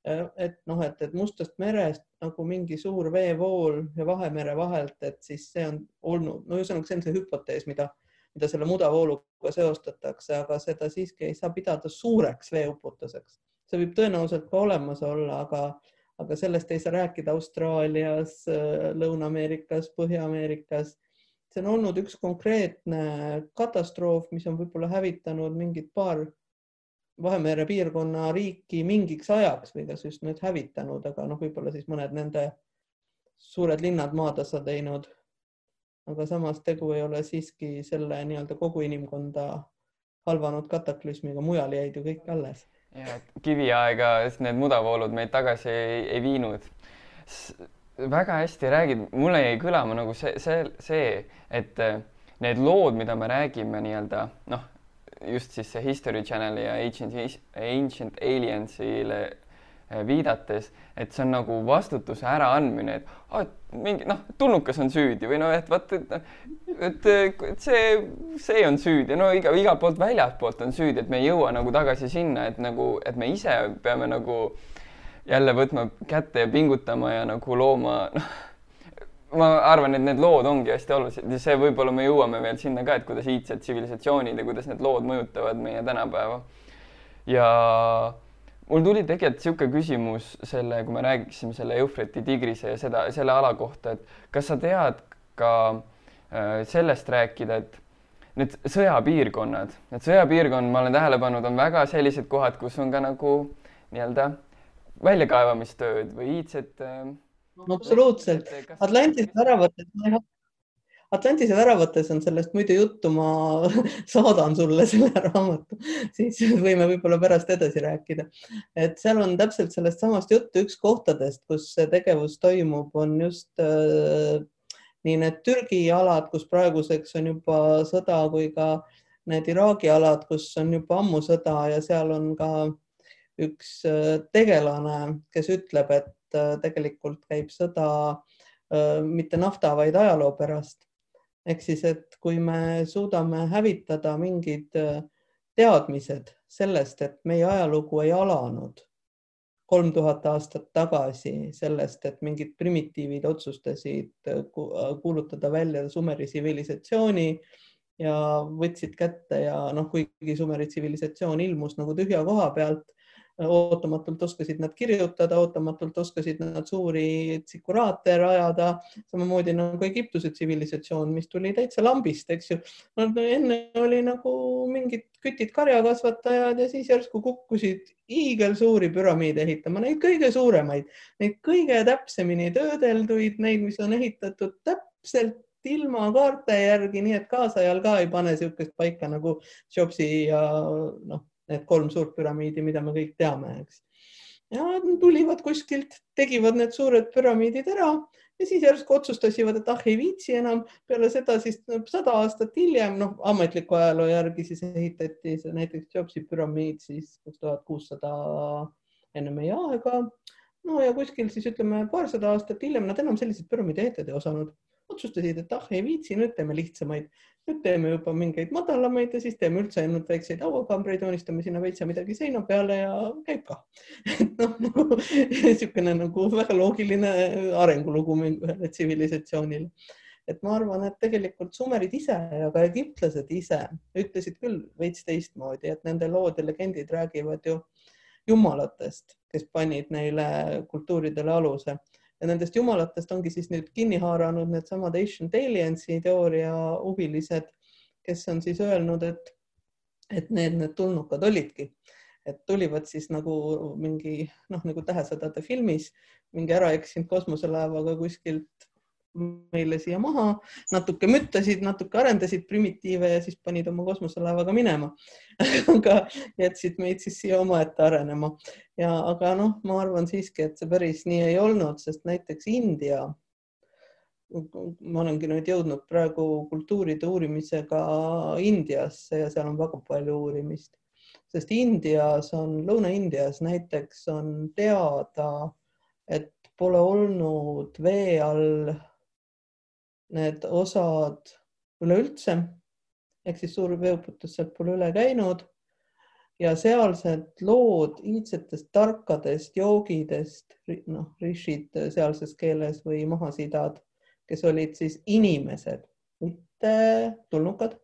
[SPEAKER 1] Äh, et noh, et, et Mustast merest nagu mingi suur veevool ja Vahemere vahelt, et siis see on olnud, no ühesõnaga, see on see hüpotees, mida, mida selle mudavooluga seostatakse, aga seda siiski ei saa pidada suureks veeuputuseks. see võib tõenäoliselt ka olemas olla, aga, aga sellest ei saa rääkida Austraalias, Lõuna-Ameerikas, Põhja-Ameerikas. see on olnud üks konkreetne katastroof, mis on võib-olla hävitanud mingid paar Vahemere piirkonna riiki mingiks ajaks või kas just nüüd hävitanud, aga noh, võib-olla siis mõned nende suured linnad maatasa teinud. aga samas tegu ei ole siiski selle nii-öelda kogu inimkonda halvanud kataklüsmiga, mujal jäid ju kõik alles.
[SPEAKER 2] Ja kiviaega need mudavoolud meid tagasi ei, ei viinud. väga hästi räägid, mulle jäi kõlama nagu see, see, see, et need lood, mida me räägime nii-öelda noh, just siis see History Channeli ja Ancient, Ancient Aliensile viidates, et see on nagu vastutuse äraandmine, et ah, mingi noh, tulnukas on süüdi või noh, et vot, et, et, et see, see on süüdi, no iga, igalt poolt väljaspoolt on süüdi, et me ei jõua nagu tagasi sinna, et nagu, et me ise peame nagu jälle võtma kätte ja pingutama ja nagu looma, noh ma arvan, et need lood ongi hästi olulised ja see võib-olla me jõuame veel sinna ka, et kuidas iidsed tsivilisatsioonid ja kuidas need lood mõjutavad meie tänapäeva. ja mul tuli tegelikult niisugune küsimus selle, kui me rääkisime selle Eufrati tigrise ja seda, selle ala kohta, et kas sa tead ka äh, sellest rääkida, et need sõjapiirkonnad, need sõjapiirkond, ma olen tähele pannud, on väga sellised kohad, kus on ka nagu nii-öelda väljakaevamistööd või iidsed äh,
[SPEAKER 1] no absoluutselt. Atlantise väravates, Atlantise väravates on sellest muidu juttu, ma saadan sulle selle raamatu, siis võime võib-olla pärast edasi rääkida. et seal on täpselt sellest samast juttu, üks kohtadest, kus see tegevus toimub, on just äh, nii need Türgi alad, kus praeguseks on juba sõda, kui ka need Iraagi alad, kus on juba ammu sõda ja seal on ka üks äh, tegelane, kes ütleb, et äh, tegelikult käib sõda äh, mitte nafta, vaid ajaloo pärast. Ehk siis, et kui me suudame hävitada mingid teadmised sellest, et meie ajalugu ei alanud kolm tuhat aastat tagasi sellest, et mingid primitiivid otsustasid kuulutada välja Sumeri tsivilisatsiooni ja võtsid kätte ja noh, kuigi Sumeri tsivilisatsioon ilmus nagu tühja koha pealt ootamatult oskasid nad kirjutada, ootamatult oskasid nad suuri tsikuraate rajada, samamoodi nagu Egiptuse tsivilisatsioon, mis tuli täitsa lambist, eks ju. Nad enne oli nagu mingid kütid karjakasvatajad ja siis järsku kukkusid hiigelsuuri püramiide ehitama, neid kõige suuremaid, neid kõige täpsemini töödelduid, neid, mis on ehitatud täpselt ilma kaarte järgi, nii et kaasajal ka ei pane niisugust paika nagu Jobsi ja noh, need kolm suurt püramiidi, mida me kõik teame, eks. ja tulivad kuskilt, tegivad need suured püramiidid ära ja siis järsku otsustasivad, et ah, ei viitsi enam. peale seda siis sada aastat hiljem, noh, ametliku ajaloo järgi siis ehitati see näiteks Jobsi püramiid siis tuhat kuussada enne meie aega. no ja kuskil siis ütleme paarsada aastat hiljem nad enam selliseid püramiide ehitada ei osanud otsustasid, et ah, ei viitsi, nüüd teeme lihtsamaid. nüüd teeme juba mingeid madalamaid ja siis teeme üldse ainult väikseid hauakambreid, joonistame sinna veitsa midagi seina peale ja käib ka. noh, nagu niisugune nagu väga loogiline arengulugu ühele tsivilisatsioonile et ma arvan, et tegelikult sumerid ise ja ka egiptlased ise ütlesid küll veits teistmoodi, et nende lood ja legendid räägivad ju jumalatest, kes panid neile kultuuridele aluse ja nendest jumalatest ongi siis nüüd kinni haaranud needsamad Ancient Aliensi teooria huvilised, kes on siis öelnud, et, et need, need tulnukad olidki, et tulivad siis nagu mingi noh, nagu Tähesõdade filmis mingi äraeksinud kosmoselaevaga kuskilt meile siia maha, natuke müttasid, natuke arendasid primitiive ja siis panid oma kosmoselaevaga minema. Aga jätsid meid siis siia omaette arenema. Ja, aga noh, ma arvan siiski, et see päris nii ei olnud, sest näiteks India, ma olengi nüüd jõudnud praegu kultuuride uurimisega Indiasse ja seal on väga palju uurimist, sest Indias on, Lõuna-Indias näiteks on teada, et pole olnud vee all need osad üleüldse ehk siis suur veeuputus sealt pole üle käinud. Ja sealsed lood iidsetest tarkadest joogidest, noh, rishid sealses keeles või mahasidad, kes olid siis inimesed, mitte tulnukad,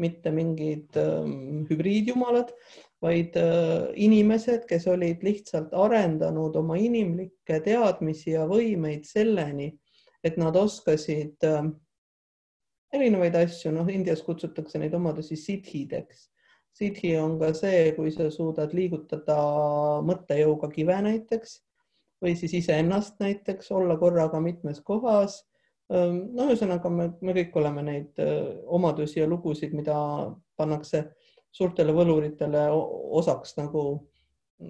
[SPEAKER 1] mitte mingid ähm, hübriidjumalad, vaid äh, inimesed, kes olid lihtsalt arendanud oma inimlikke teadmisi ja võimeid selleni, et nad oskasid äh, erinevaid asju, noh, Indias kutsutakse neid omadusi sidhideks. sidhi on ka see, kui sa suudad liigutada mõttejõuga kive näiteks või siis iseennast näiteks olla korraga mitmes kohas. Ähm, no ühesõnaga me, me kõik oleme neid äh, omadusi ja lugusid, mida pannakse suurtele võluritele osaks nagu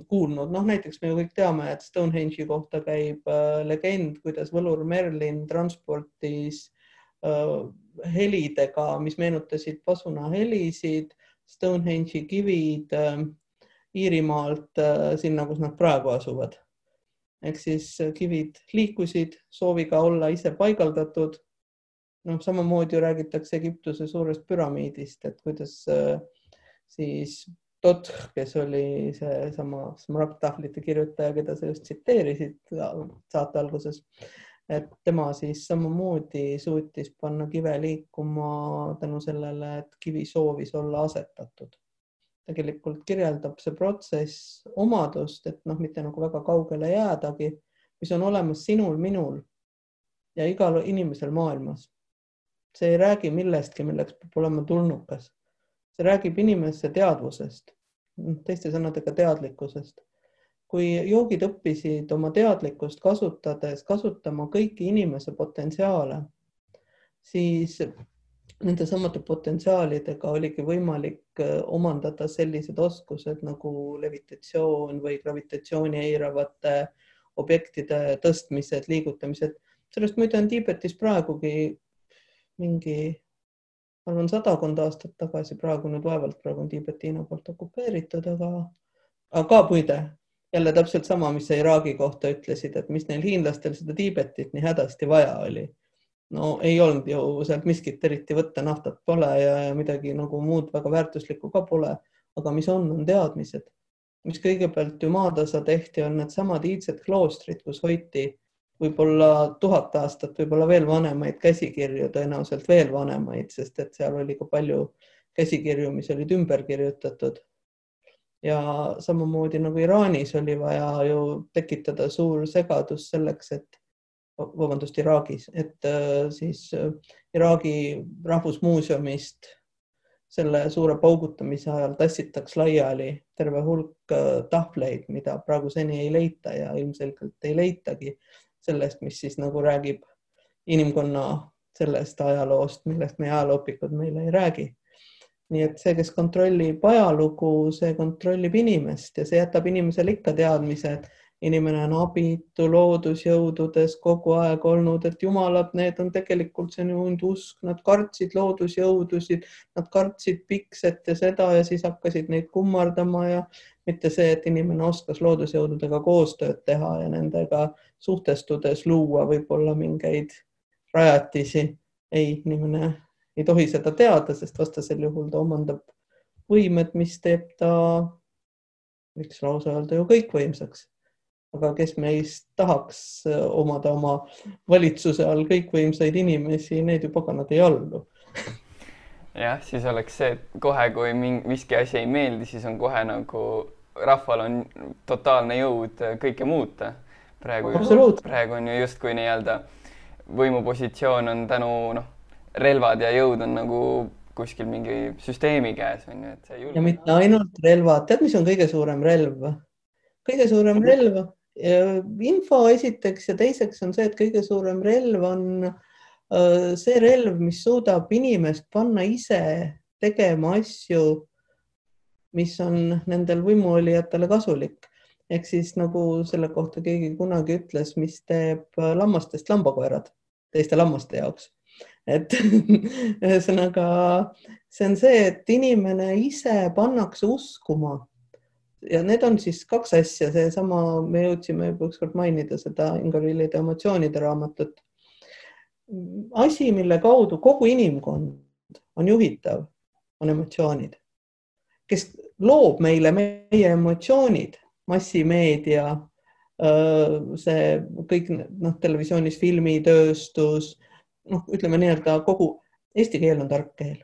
[SPEAKER 1] kuulnud, noh näiteks me ju kõik teame, et Stonehenge'i kohta käib äh, legend, kuidas võlur Merlin transportis äh, helidega, mis meenutasid pasuna helisid, Stonehenge'i kivid äh, Iirimaalt äh, sinna, kus nad praegu asuvad. ehk siis äh, kivid liikusid sooviga olla ise paigaldatud. noh, samamoodi ju räägitakse Egiptuse suurest püramiidist, et kuidas äh, siis Totх, kes oli seesama smaragdtahvlite kirjutaja, keda sa just tsiteerisid saate alguses, et tema siis samamoodi suutis panna kive liikuma tänu sellele, et kivi soovis olla asetatud. tegelikult kirjeldab see protsess omadust, et noh, mitte nagu väga kaugele jäädagi, mis on olemas sinul, minul ja igal inimesel maailmas. see ei räägi millestki, milleks peab olema tulnukas. See räägib inimese teadvusest, teiste sõnadega teadlikkusest. kui joogid õppisid oma teadlikkust kasutades kasutama kõiki inimese potentsiaale, siis nende samade potentsiaalidega oligi võimalik äh, omandada sellised oskused nagu levitatsioon või gravitatsiooni eiravate objektide tõstmised, liigutamised. sellest muide on Tiibetis praegugi mingi, ma arvan, sadakond aastat tagasi, praegu nüüd vaevalt, praegu on Tiibet Hiina poolt okupeeritud, aga, aga muide jälle täpselt sama, mis sa Iraagi kohta ütlesid, et mis neil hiinlastel seda Tiibetit nii hädasti vaja oli. no ei olnud ju sealt miskit eriti võtta, naftat pole ja, ja midagi nagu muud väga väärtuslikku ka pole. aga mis on, on teadmised, mis kõigepealt ju maatasa tehti, on needsamad iidsed kloostrid, kus hoiti võib-olla tuhat aastat, võib-olla veel vanemaid käsikirju, tõenäoliselt veel vanemaid, sest et seal oli ka palju käsikirju, mis olid ümber kirjutatud. ja samamoodi nagu Iraanis oli vaja ju tekitada suur segadus selleks, et vabandust, Iraagis, et äh, siis äh, Iraagi rahvusmuuseumist selle suure paugutamise ajal tassitaks laiali terve hulk äh, tahvleid, mida praegu seni ei leita ja ilmselgelt ei leitagi sellest, mis siis nagu räägib inimkonna sellest ajaloost, millest meie ajalooõpikud meile ei räägi. nii et see, kes kontrollib ajalugu, see kontrollib inimest ja see jätab inimesele ikka teadmise, et inimene on abitu loodusjõududes kogu aeg olnud, et jumalad, need on tegelikult, see on ju usk, nad kartsid loodusjõudusid, nad kartsid pikset ja seda ja siis hakkasid neid kummardama ja mitte see, et inimene oskas loodusjõududega koostööd teha ja nendega suhtestudes luua võib-olla mingeid rajatisi. ei, inimene ei tohi seda teada, sest vastasel juhul ta omandab võimed, mis teeb ta, võiks lausa öelda ju kõikvõimsaks aga kes meist tahaks omada oma valitsuse all kõikvõimsaid inimesi, need ju paganad ei allu.
[SPEAKER 2] jah, siis oleks see, et kohe, kui mingi miski asi ei meeldi, siis on kohe nagu rahval on totaalne jõud kõike muuta. Praegu, praegu on ju justkui nii-öelda võimupositsioon on tänu noh, relvad ja jõud on nagu kuskil mingi süsteemi käes on ju, et see
[SPEAKER 1] julge... ja mitte ainult relvad, tead, mis on kõige suurem relv? kõige suurem relv info esiteks ja teiseks on see, et kõige suurem relv on äh, see relv, mis suudab inimest panna ise tegema asju, mis on nendel võimuolijatele kasulik. Ehk siis nagu selle kohta keegi kunagi ütles, mis teeb lammastest lambakoerad teiste lammaste jaoks. et ühesõnaga see on see, et inimene ise pannakse uskuma ja need on siis kaks asja, seesama, me jõudsime juba ükskord mainida seda Ingolillide emotsioonide raamatut. asi, mille kaudu kogu inimkond on juhitav, on emotsioonid. kes loob meile meie emotsioonid, massimeedia, see kõik noh, televisioonis filmitööstus, noh, ütleme nii-öelda kogu eesti keel on tark keel.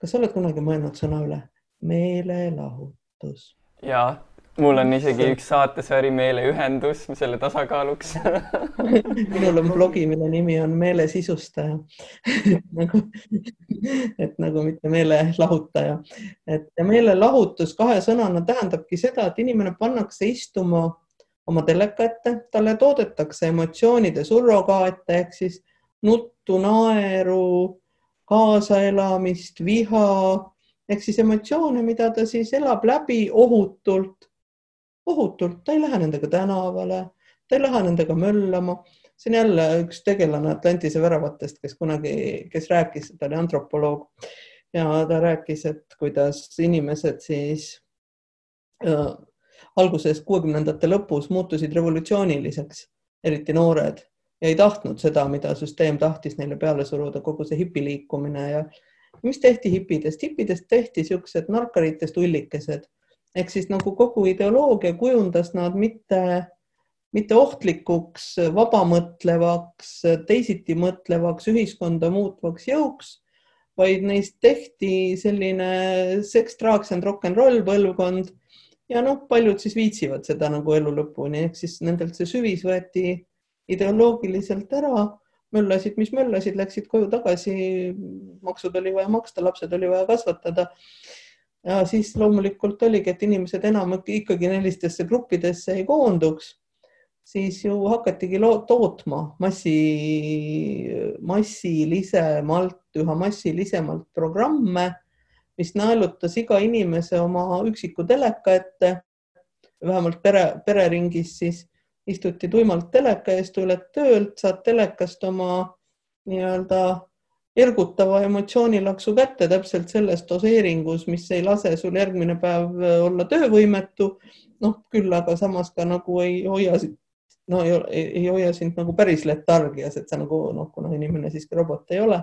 [SPEAKER 1] kas sa oled kunagi mõelnud sõna üle meelelahutus?
[SPEAKER 2] ja mul on isegi üks saatesari Meeleühendus selle tasakaaluks
[SPEAKER 1] minul on blogi, mille nimi on Meelesisustaja. Nagu, et nagu mitte meelelahutaja, et ja meelelahutus kahe sõnana tähendabki seda, et inimene pannakse istuma oma teleka ette, talle toodetakse emotsioonide surrogaate ehk siis nuttu, naeru, kaasaelamist, viha ehk siis emotsioone, mida ta siis elab läbi ohutult, ohutult, ta ei lähe nendega tänavale, ta ei lähe nendega möllama. see on jälle üks tegelane Atlantise väravatest, kes kunagi, kes rääkis, ta oli antropoloog ja ta rääkis, et kuidas inimesed siis äh, alguses kuuekümnendate lõpus muutusid revolutsiooniliseks, eriti noored ja ei tahtnud seda, mida süsteem tahtis neile peale suruda, kogu see hipiliikumine ja mis tehti hipidest? hipidest tehti niisugused narkaritest ullikesed ehk siis nagu kogu ideoloogia kujundas nad mitte, mitte ohtlikuks, vabamõtlevaks, teisiti mõtlevaks, ühiskonda muutvaks jõuks, vaid neist tehti selline seks, drugs and rock n roll põlvkond ja noh, paljud siis viitsivad seda nagu elu lõpuni, ehk siis nendelt see süvis võeti ideoloogiliselt ära möllasid, mis möllasid, läksid koju tagasi, maksud oli vaja maksta, lapsed oli vaja kasvatada. Ja siis loomulikult oligi, et inimesed enam ikkagi sellistesse gruppidesse ei koonduks, siis ju hakatigi tootma massi, massilisemalt, üha massilisemalt programme, mis naelutas iga inimese oma üksiku teleka ette. Vähemalt pere, pereringis siis istuti tuimalt teleka ees, tuled töölt, saad telekast oma nii-öelda ergutava emotsioonilaksu kätte täpselt selles doseeringus, mis ei lase sul järgmine päev olla töövõimetu. noh, küll aga samas ka nagu ei hoia, no ei, ei hoia sind nagu päris letargias, et sa nagu noh, kuna inimene siiski robot ei ole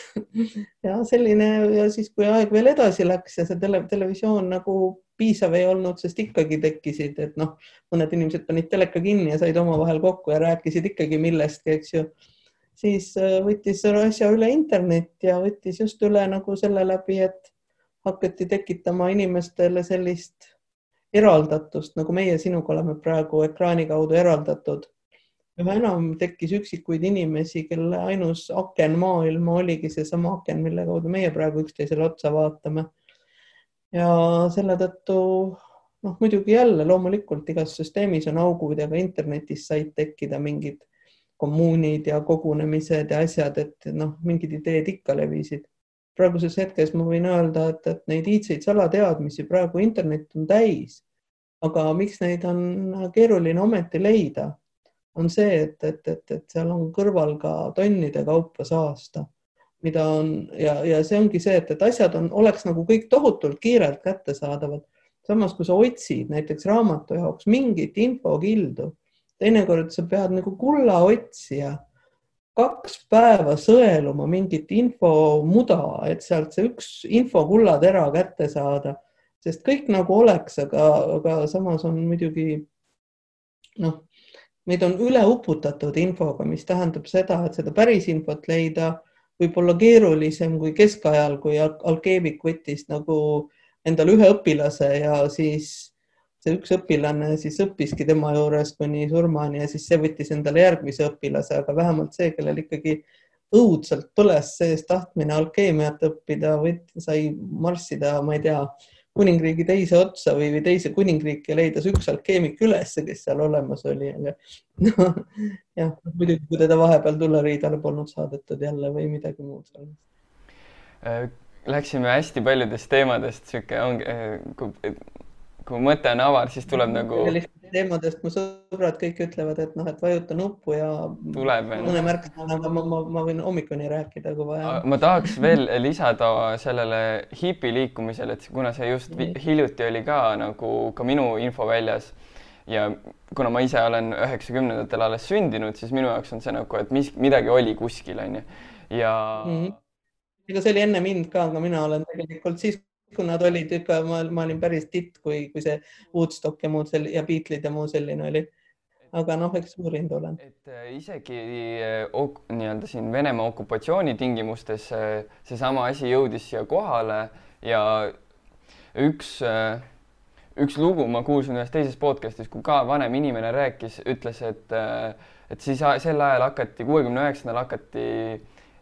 [SPEAKER 1] ja selline ja siis, kui aeg veel edasi läks ja see tele, televisioon nagu piisav ei olnud, sest ikkagi tekkisid, et noh, mõned inimesed panid teleka kinni ja said omavahel kokku ja rääkisid ikkagi millestki, eks ju. Siis äh, võttis asja üle internet ja võttis just üle nagu selle läbi, et hakati tekitama inimestele sellist eraldatust, nagu meie sinuga oleme praegu ekraani kaudu eraldatud. üha enam tekkis üksikuid inimesi, kelle ainus aken maailma oligi seesama aken, mille kaudu meie praegu üksteisele otsa vaatame ja selle tõttu noh, muidugi jälle loomulikult igas süsteemis on augud ja ka internetis said tekkida mingid kommuunid ja kogunemised ja asjad, et noh, mingid ideed ikka levisid. praeguses hetkes ma võin öelda, et, et neid iidseid salateadmisi praegu internet on täis. aga miks neid on keeruline ometi leida, on see, et, et, et, et seal on kõrval ka tonnide kaupa saasta mida on ja, ja see ongi see, et, et asjad on, oleks nagu kõik tohutult kiirelt kättesaadavad. samas, kui sa otsid näiteks raamatu jaoks mingit infokildu, teinekord sa pead nagu kullaotsija kaks päeva sõeluma mingit infomuda, et sealt see üks infokullatera kätte saada, sest kõik nagu oleks, aga, aga samas on muidugi noh, meid on üle uputatud infoga, mis tähendab seda, et seda päris infot leida võib-olla keerulisem kui keskajal, kui alkeemik võttis nagu endale ühe õpilase ja siis see üks õpilane siis õppiski tema juures kuni surmani ja siis see võttis endale järgmise õpilase, aga vähemalt see, kellel ikkagi õudselt põles sees tahtmine alkeemiat õppida, sai marssida, ma ei tea, kuningriigi teise otsa või, või teise kuningriiki leidas üks alkeemik ülesse, kes seal olemas oli, aga noh, jah, muidugi kui teda vahepeal tulleriidale polnud saadetud jälle või midagi muud sarnast.
[SPEAKER 2] Äh, läksime hästi paljudest teemadest, sihuke ongi, äh, kui mõte on avar, siis tuleb nagu.
[SPEAKER 1] teemadest mu sõbrad kõik ütlevad, et noh, et vajuta nuppu ja.
[SPEAKER 2] tuleb veel.
[SPEAKER 1] mõne märksõnaga ma, ma, ma võin hommikuni rääkida, kui vaja.
[SPEAKER 2] ma tahaks veel lisada sellele hipiliikumisele, et kuna see just hiljuti oli ka nagu ka minu infoväljas ja kuna ma ise olen üheksakümnendatel alles sündinud, siis minu jaoks on see nagu, et mis midagi oli kuskil onju ja mm. -hmm.
[SPEAKER 1] ega see oli enne mind ka, aga mina olen tegelikult siis kui nad olid ikka, ma, ma olin päris titt, kui, kui see Woodstock ja muud sel- ja Beatlesid ja muu selline oli. aga noh, eks uurinud olen.
[SPEAKER 2] et äh, isegi äh, nii-öelda siin Venemaa okupatsiooni tingimustes äh, seesama asi jõudis siia kohale ja üks üks lugu ma kuulsin ühes teises podcast'is, kui ka vanem inimene rääkis, ütles, et, et siis sel ajal hakati, kuuekümne üheksandal hakati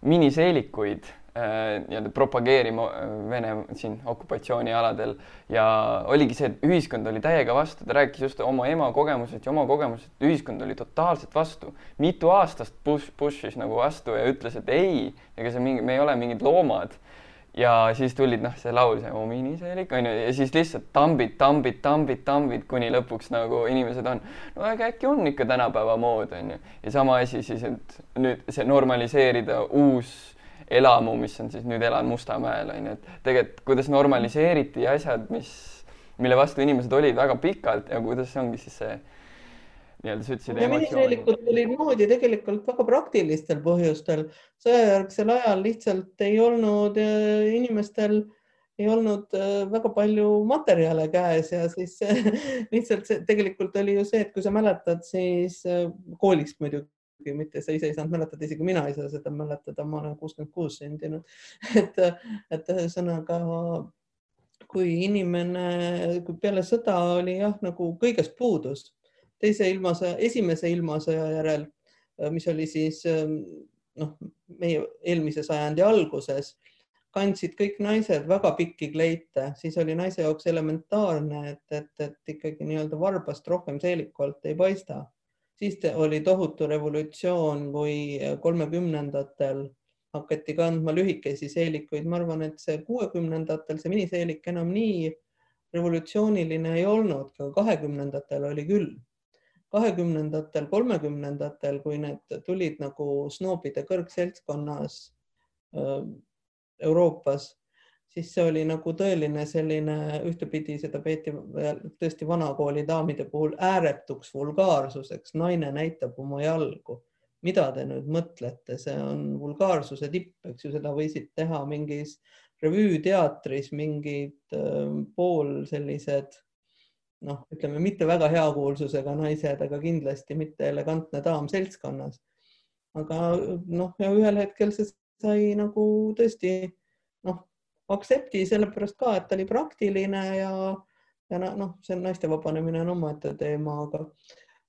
[SPEAKER 2] miniseelikuid nii-öelda propageerima äh, Vene siin okupatsioonialadel ja oligi see, et ühiskond oli täiega vastu, ta rääkis just oma ema kogemusest ja oma kogemusest, ühiskond oli totaalselt vastu. mitu aastast push, push'is nagu vastu ja ütles, et ei, ega see mingi, me ei ole mingid loomad. ja siis tulid noh, see laul, see ominiseelik onju ja siis lihtsalt tambid, tambid, tambid, tambid, kuni lõpuks nagu inimesed on, no aga äkki on ikka tänapäeva mood onju. ja sama asi siis, et nüüd see normaliseerida uus elamu, mis on siis nüüd elan Mustamäel on ju, et tegelikult kuidas normaliseeriti asjad, mis, mille vastu inimesed olid väga pikalt ja kuidas ongi siis see nii-öelda sa ütlesid.
[SPEAKER 1] miniseelikud olid moodi tegelikult väga praktilistel põhjustel. sõjajärgsel ajal lihtsalt ei olnud äh, inimestel ei olnud äh, väga palju materjale käes ja siis lihtsalt see tegelikult oli ju see, et kui sa mäletad, siis äh, kooliks muidugi mitte sa ise ei saanud mäletada, isegi mina ei saa seda mäletada, ma olen kuuskümmend kuus sündinud. et, et ühesõnaga, kui inimene, kui peale sõda oli jah, nagu kõigest puudus, teise ilmasõja, esimese ilmasõja järel mis oli siis noh, meie eelmise sajandi alguses, kandsid kõik naised väga pikki kleite, siis oli naise jaoks elementaarne, et, et, et ikkagi nii-öelda varbast rohkem seeliku alt ei paista. Siis oli tohutu revolutsioon, kui kolmekümnendatel hakati kandma lühikesi seelikuid, ma arvan, et see kuuekümnendatel see miniseelik enam nii revolutsiooniline ei olnud, aga kahekümnendatel oli küll. kahekümnendatel, kolmekümnendatel, kui need tulid nagu snoobide kõrgseltskonnas äh, Euroopas, siis see oli nagu tõeline selline, ühtepidi seda peeti tõesti vanakooli daamide puhul ääretuks vulgaarsuseks, naine näitab oma jalgu. Mida te nüüd mõtlete, see on vulgaarsuse tipp, eks ju, seda võisid teha mingis revüüteatris mingid äh, pool sellised noh, ütleme mitte väga hea kuulsusega naised, aga kindlasti mitte elegantne daam seltskonnas. aga noh, ja ühel hetkel see sai nagu tõesti noh, aktsepti sellepärast ka, et ta oli praktiline ja, ja noh, see naiste vabanemine on omaette teema, aga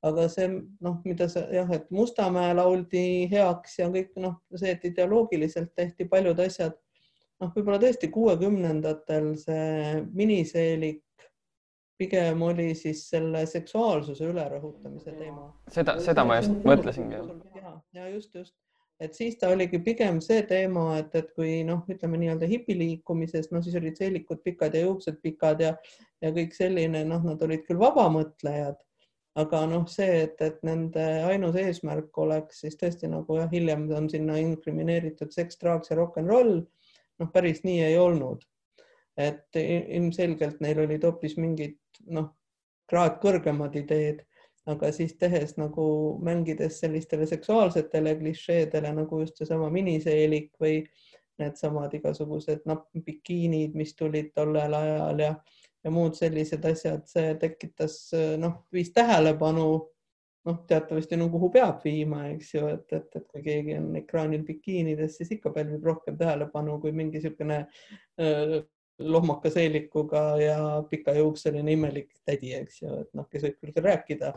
[SPEAKER 1] aga see noh, mida sa jah, et Mustamäe lauldi heaks ja kõik noh, see, et ideoloogiliselt tehti paljud asjad, noh, võib-olla tõesti kuuekümnendatel see miniseelik pigem oli siis selle seksuaalsuse ülerõhutamise teema.
[SPEAKER 2] seda, seda ma just mõtlesingi.
[SPEAKER 1] ja, just, just, et siis ta oligi pigem see teema, et, et kui noh, ütleme nii-öelda hipiliikumises, no siis olid seelikud pikad ja juuksed pikad ja, ja kõik selline, noh, nad olid küll vabamõtlejad aga noh, see, et, et nende ainus eesmärk oleks siis tõesti nagu jah, hiljem on sinna inkrimineeritud seks, draaks ja rock n roll. noh, päris nii ei olnud. et ilmselgelt neil olid hoopis mingid noh, kraad kõrgemad ideed, aga siis tehes nagu mängides sellistele seksuaalsetele klišeedele nagu just seesama miniseelik või needsamad igasugused bikiinid, mis tulid tollel ajal ja ja muud sellised asjad, see tekitas noh, viis tähelepanu noh, teatavasti no kuhu peab viima, eks ju, et, et, et kui keegi on ekraanil bikiinides, siis ikka pälvib rohkem tähelepanu kui mingi niisugune lohmaka seelikuga ja pikajuukseline imelik tädi, eks ju, et noh, kes võib küll rääkida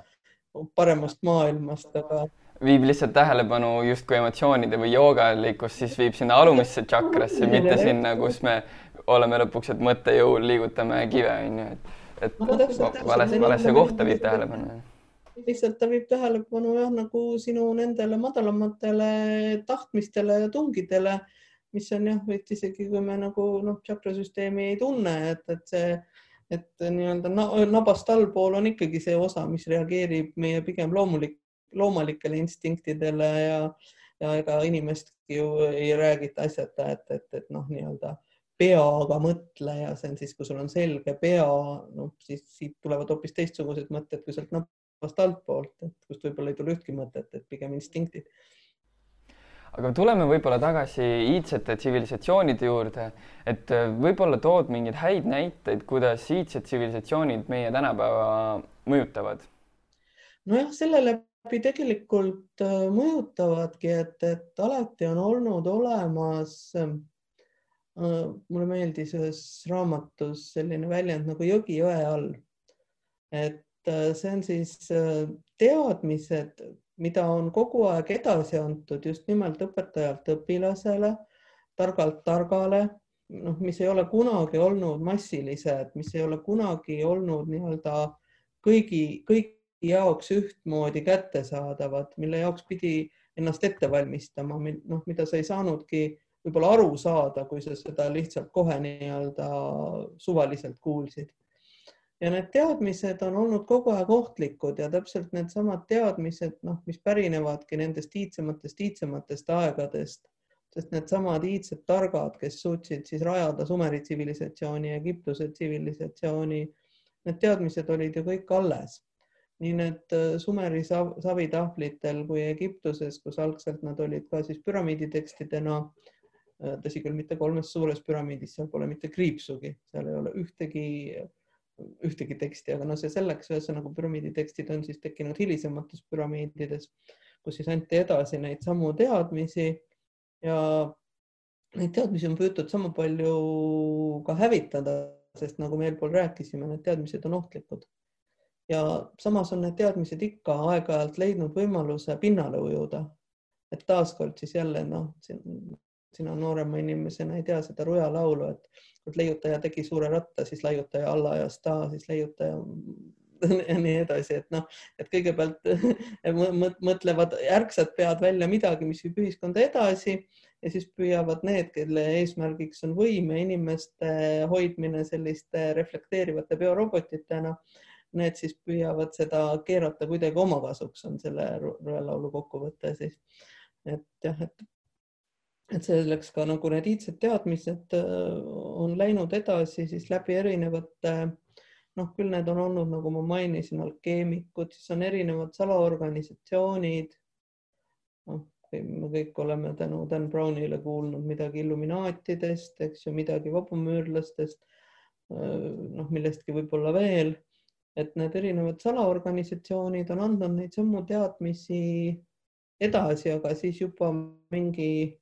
[SPEAKER 1] paremast maailmast, aga
[SPEAKER 2] viib lihtsalt tähelepanu justkui emotsioonide või joogalikust, siis viib sinna alumisse tšakrasse, mitte sinna, kus me oleme lõpuks, et mõttejõul liigutame kive, onju, et, et no, valesse, valesse kohta viib tähelepanu.
[SPEAKER 1] lihtsalt ta viib tähelepanu jah, nagu sinu nendele madalamatele tahtmistele ja tungidele, mis on jah, et isegi kui me nagu noh, tšakrasüsteemi ei tunne, et, et see et nii-öelda nabast allpool on ikkagi see osa, mis reageerib meie pigem loomulik loomalikele instinktidele ja, ja ega inimestki ju ei räägita asjata, et, et, et noh, nii-öelda peaga mõtle ja see on siis, kui sul on selge pea, noh siis siit tulevad hoopis teistsugused mõtted kui sealt nabast altpoolt, et kust võib-olla ei tule ühtki mõtet, et pigem instinktid
[SPEAKER 2] aga tuleme võib-olla tagasi iidsete tsivilisatsioonide juurde, et võib-olla tood mingeid häid näiteid, kuidas iidsed tsivilisatsioonid meie tänapäeva mõjutavad?
[SPEAKER 1] nojah, sellele tegelikult äh, mõjutavadki, et, et alati on olnud olemas äh,. mulle meeldis ühes raamatus selline väljend nagu jõgi jõe all. et äh, see on siis äh, teadmised, mida on kogu aeg edasi antud just nimelt õpetajalt õpilasele, targalt targale, noh, mis ei ole kunagi olnud massilised, mis ei ole kunagi olnud nii-öelda kõigi, kõik jaoks ühtmoodi kättesaadavad, mille jaoks pidi ennast ette valmistama, noh, mida sa ei saanudki võib-olla aru saada, kui sa seda lihtsalt kohe nii-öelda suvaliselt kuulsid. Ja need teadmised on olnud kogu aeg ohtlikud ja täpselt needsamad teadmised, noh, mis pärinevadki nendest iidsematest, iidsematest aegadest, sest needsamad iidsed targad, kes suutsid siis rajada Sumeri tsivilisatsiooni, Egiptuse tsivilisatsiooni, need teadmised olid ju kõik alles nii need äh, Sumeri savitahvlitel kui Egiptuses, kus algselt nad olid ka siis püramiiditekstidena. Äh, tõsi küll, mitte kolmes suures püramiidis, seal pole mitte kriipsugi, seal ei ole ühtegi, ühtegi teksti, aga no see selleks, ühesõnaga püramiiditekstid on siis tekkinud hilisemates püramiidides, kus siis anti edasi neid samu teadmisi ja neid teadmisi on püütud sama palju ka hävitada, sest nagu me eelpool rääkisime, need teadmised on ohtlikud ja samas on need teadmised ikka aeg-ajalt leidnud võimaluse pinnale ujuda. et taaskord siis jälle noh, sina noorema inimesena ei tea seda Ruja laulu, et kord leiutaja tegi suure ratta, siis laiutaja alla ajas ta, siis leiutaja ja nii edasi, et noh, et kõigepealt mõtlevad ärksad pead välja midagi, mis viib ühiskonda edasi ja siis püüavad need, kelle eesmärgiks on võim ja inimeste hoidmine selliste reflekteerivate biorobotitena, need siis püüavad seda keerata kuidagi omakasuks, on selle laulu kokkuvõte siis. et jah, et et selleks ka nagu need iidsed teadmised äh, on läinud edasi siis läbi erinevate noh, küll need on olnud, nagu ma mainisin, alkeemikud, siis on erinevad salaorganisatsioonid. noh, me kõik oleme tänu Dan Brownile kuulnud midagi Illuminaatidest, eks ju, midagi vabamüürlastest, äh, noh, millestki võib-olla veel, et need erinevad salaorganisatsioonid on andnud neid samu teadmisi edasi, aga siis juba mingi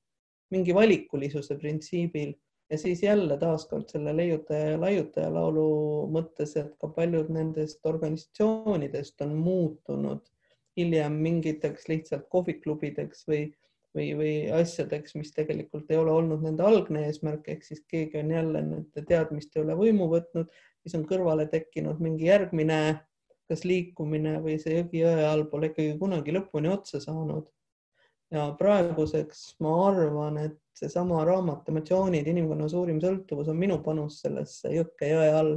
[SPEAKER 1] mingi valikulisuse printsiibil ja siis jälle taaskord selle leiutaja ja laiutaja laulu mõttes, et ka paljud nendest organisatsioonidest on muutunud hiljem mingiteks lihtsalt kohviklubideks või, või, või asjadeks, mis tegelikult ei ole olnud nende algne eesmärk, ehk siis keegi on jälle nende teadmiste üle võimu võtnud, siis on kõrvale tekkinud mingi järgmine kas liikumine või see jõgi jõe all pole ikkagi kunagi lõpuni otsa saanud ja praeguseks ma arvan, et seesama raamat Emotsioonid, inimkonna suurim sõltuvus on minu panus sellesse jõkke jõe all.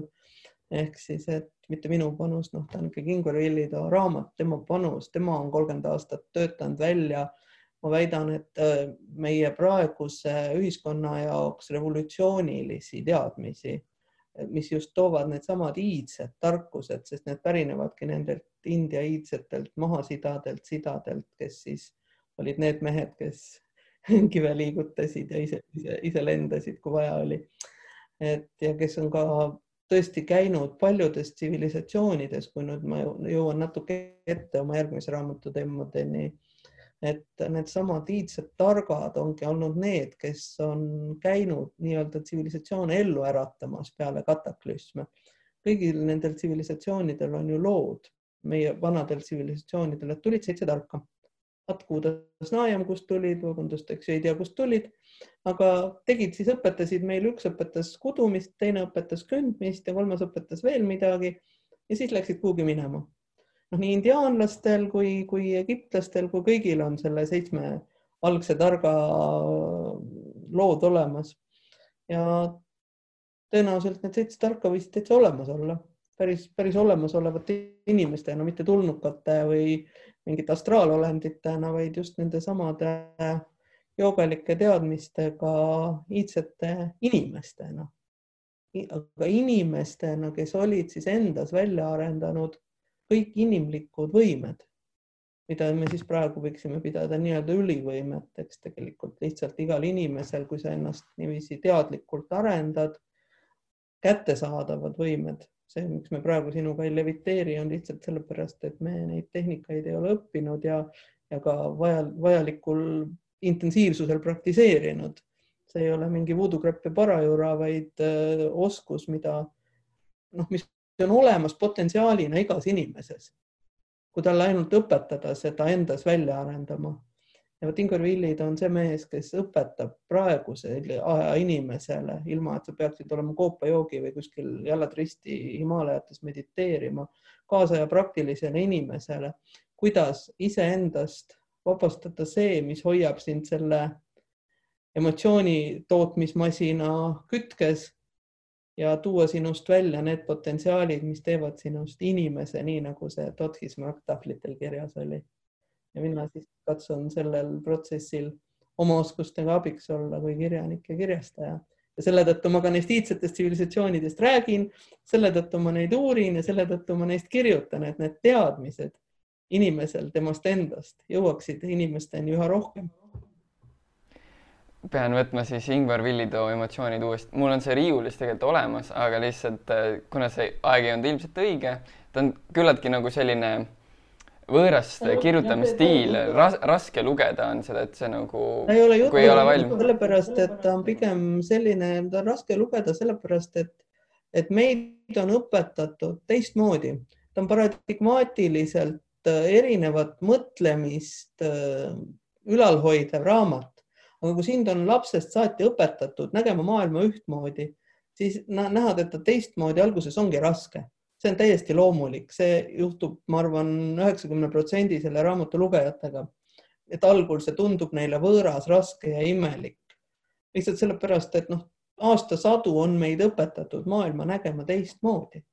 [SPEAKER 1] ehk siis, et mitte minu panus, noh, ta on ikkagi Ingvar Villida raamat, tema panus, tema on kolmkümmend aastat töötanud välja. ma väidan, et äh, meie praeguse ühiskonna jaoks revolutsioonilisi teadmisi, mis just toovad needsamad iidsed tarkused, sest need pärinevadki nendelt India iidsetelt mahasidadelt, sidadelt, kes siis olid need mehed, kes kive liigutasid ja ise, ise, ise lendasid, kui vaja oli. et ja kes on ka tõesti käinud paljudes tsivilisatsioonides, kui nüüd ma jõuan natuke ette oma järgmise raamatu teemadeni, et needsamad iidsed targad ongi olnud need, kes on käinud nii-öelda tsivilisatsioone ellu äratamas peale kataklüsme. kõigil nendel tsivilisatsioonidel on ju lood, meie vanadel tsivilisatsioonidel, et tulid seitse tarka Atkuudas Naajem, kust tulid, vabandust, eks ju, ei tea, kust tulid, aga tegid siis, õpetasid meil, üks õpetas kudumist, teine õpetas kündmist ja kolmas õpetas veel midagi. Ja siis läksid kuhugi minema. noh, nii indiaanlastel kui, kui egiptlastel kui kõigil on selle seitsme algse targa lood olemas. Ja tõenäoliselt need seitse tarka võisid täitsa olemas olla, päris, päris olemasolevate inimestena, mitte tulnukate või mingite astraalolenditena, vaid just nendesamade joogalike teadmistega iidsete inimestena. aga inimestena, kes olid siis endas välja arendanud kõik inimlikud võimed, mida me siis praegu võiksime pidada nii-öelda ülivõimeteks tegelikult lihtsalt igal inimesel, kui sa ennast niiviisi teadlikult arendad, kättesaadavad võimed see, miks me praegu sinuga ei leviteeri, on lihtsalt sellepärast, et me neid tehnikaid ei ole õppinud ja, ja ka vajal, vajalikul intensiivsusel praktiseerinud. see ei ole mingi voodoo-krepp ja parajura, vaid öö, äh, oskus, mida noh, mis on olemas potentsiaalina igas inimeses. kui talle ainult õpetada seda endas välja arendama ja vot Ingvar Villid on see mees, kes õpetab praegusele aja inimesele, ilma et sa peaksid olema koopajoogi või kuskil jalad risti Himaalajates mediteerima, kaasaja praktilisele inimesele, kuidas iseendast vabastada see, mis hoiab sind selle emotsiooni tootmismasina kütkes ja tuua sinust välja need potentsiaalid, mis teevad sinust inimese, nii nagu see Tothis Marktahvlitel kirjas oli ja mina siis katsun sellel protsessil oma oskustega abiks olla kui kirjanik ja kirjastaja. ja selle tõttu ma ka neist iidsetest tsivilisatsioonidest räägin, selle tõttu ma neid uurin ja selle tõttu ma neist kirjutan, et need teadmised inimesel temast endast jõuaksid inimesteni üha rohkem
[SPEAKER 2] pean võtma siis Ingvar Villitoo emotsioonid uuesti, mul on see riiulis tegelikult olemas, aga lihtsalt kuna see aeg ei olnud ilmselt õige, ta on küllaltki nagu selline võõrast kirjutamisstiil, ras-, raske lugeda on seda, et see nagu.
[SPEAKER 1] ei ole jutu, sellepärast et ta on pigem selline, ta on raske lugeda sellepärast, et, et meid on õpetatud teistmoodi. ta on paradigmaatiliselt erinevat mõtlemist ülalhoidev raamat. aga kui sind on lapsest saati õpetatud nägema maailma ühtmoodi, siis näha teda teistmoodi alguses ongi raske. See on täiesti loomulik, see juhtub, ma arvan, üheksakümne protsendi selle raamatu lugejatega. et algul see tundub neile võõras, raske ja imelik. lihtsalt sellepärast, et noh, aastasadu on meid õpetatud maailma nägema teistmoodi.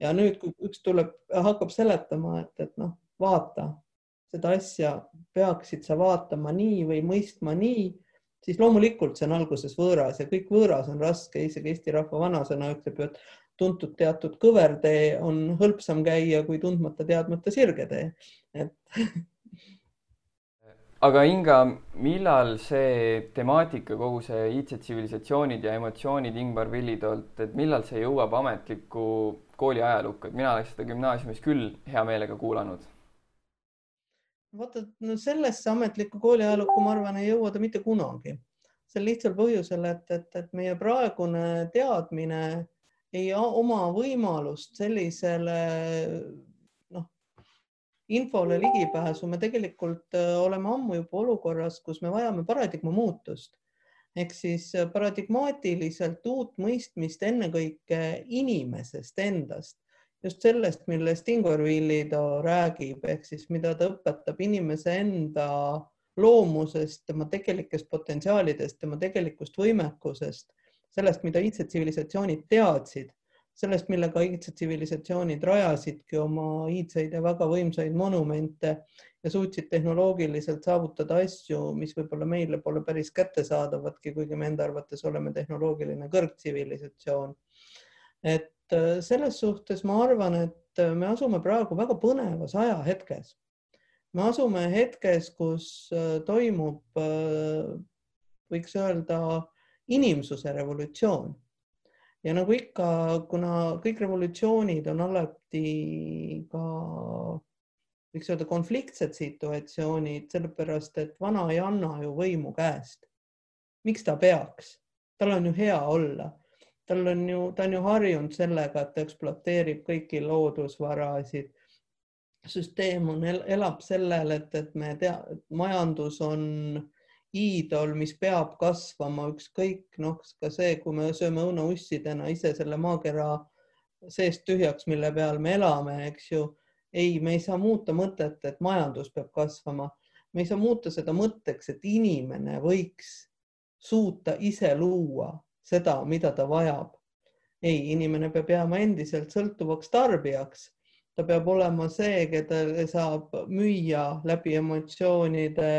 [SPEAKER 1] ja nüüd, kui üks tuleb, hakkab seletama, et, et noh, vaata, seda asja peaksid sa vaatama nii või mõistma nii, siis loomulikult see on alguses võõras ja kõik võõras on raske, isegi Eesti rahva vanasõna ütleb ju, et tuntud teatud kõvertee on hõlpsam käia kui tundmata teadmata sirgetee. et
[SPEAKER 2] aga Inga, millal see temaatika, kogu see iidse-tsivilisatsioonid ja emotsioonid Ingvar Villitoolt, et millal see jõuab ametlikku kooli ajalukku, et mina oleks seda gümnaasiumis küll hea meelega kuulanud?
[SPEAKER 1] vaata, no sellesse ametlikku kooli ajalukku, ma arvan, ei jõua ta mitte kunagi. sel lihtsal põhjusel, et, et, et meie praegune teadmine ei oma võimalust sellisele infole ligipääsu, me tegelikult äh, oleme ammu juba olukorras, kus me vajame paradigma muutust. Ehk siis äh, paradigmaatiliselt uut mõistmist ennekõike inimesest endast, just sellest, millest Ingvar Villido räägib, ehk siis mida ta õpetab inimese enda loomusest, tema tegelikest potentsiaalidest, tema tegelikust võimekusest, sellest, mida iidsed tsivilisatsioonid teadsid sellest, millega iidsed tsivilisatsioonid rajasidki oma iidseid ja väga võimsaid monumente ja suutsid tehnoloogiliselt saavutada asju, mis võib-olla meile pole päris kättesaadavadki, kuigi me enda arvates oleme tehnoloogiline kõrgtsivilisatsioon. et äh, selles suhtes ma arvan, et äh, me asume praegu väga põnevas ajahetkes. me asume hetkes, kus äh, toimub, võiks öelda, inimsuse revolutsioon ja nagu ikka, kuna kõik revolutsioonid on alati ka võiks öelda konfliktsed situatsioonid, sellepärast et vana ei anna ju võimu käest. miks ta peaks? tal on ju hea olla, tal on ju, ta on ju harjunud sellega, et ta ekspluateerib kõiki loodusvarasid. süsteem on, elab sellel, et, et me tea, majandus on iidol, mis peab kasvama, ükskõik noh, ka see, kui me sööme õunaussidena ise selle maakera seest tühjaks, mille peal me elame, eks ju. ei, me ei saa muuta mõtet, et majandus peab kasvama, me ei saa muuta seda mõtteks, et inimene võiks suuta ise luua seda, mida ta vajab. ei, inimene peab jääma endiselt sõltuvaks tarbijaks ta peab olema see, keda saab müüa läbi emotsioonide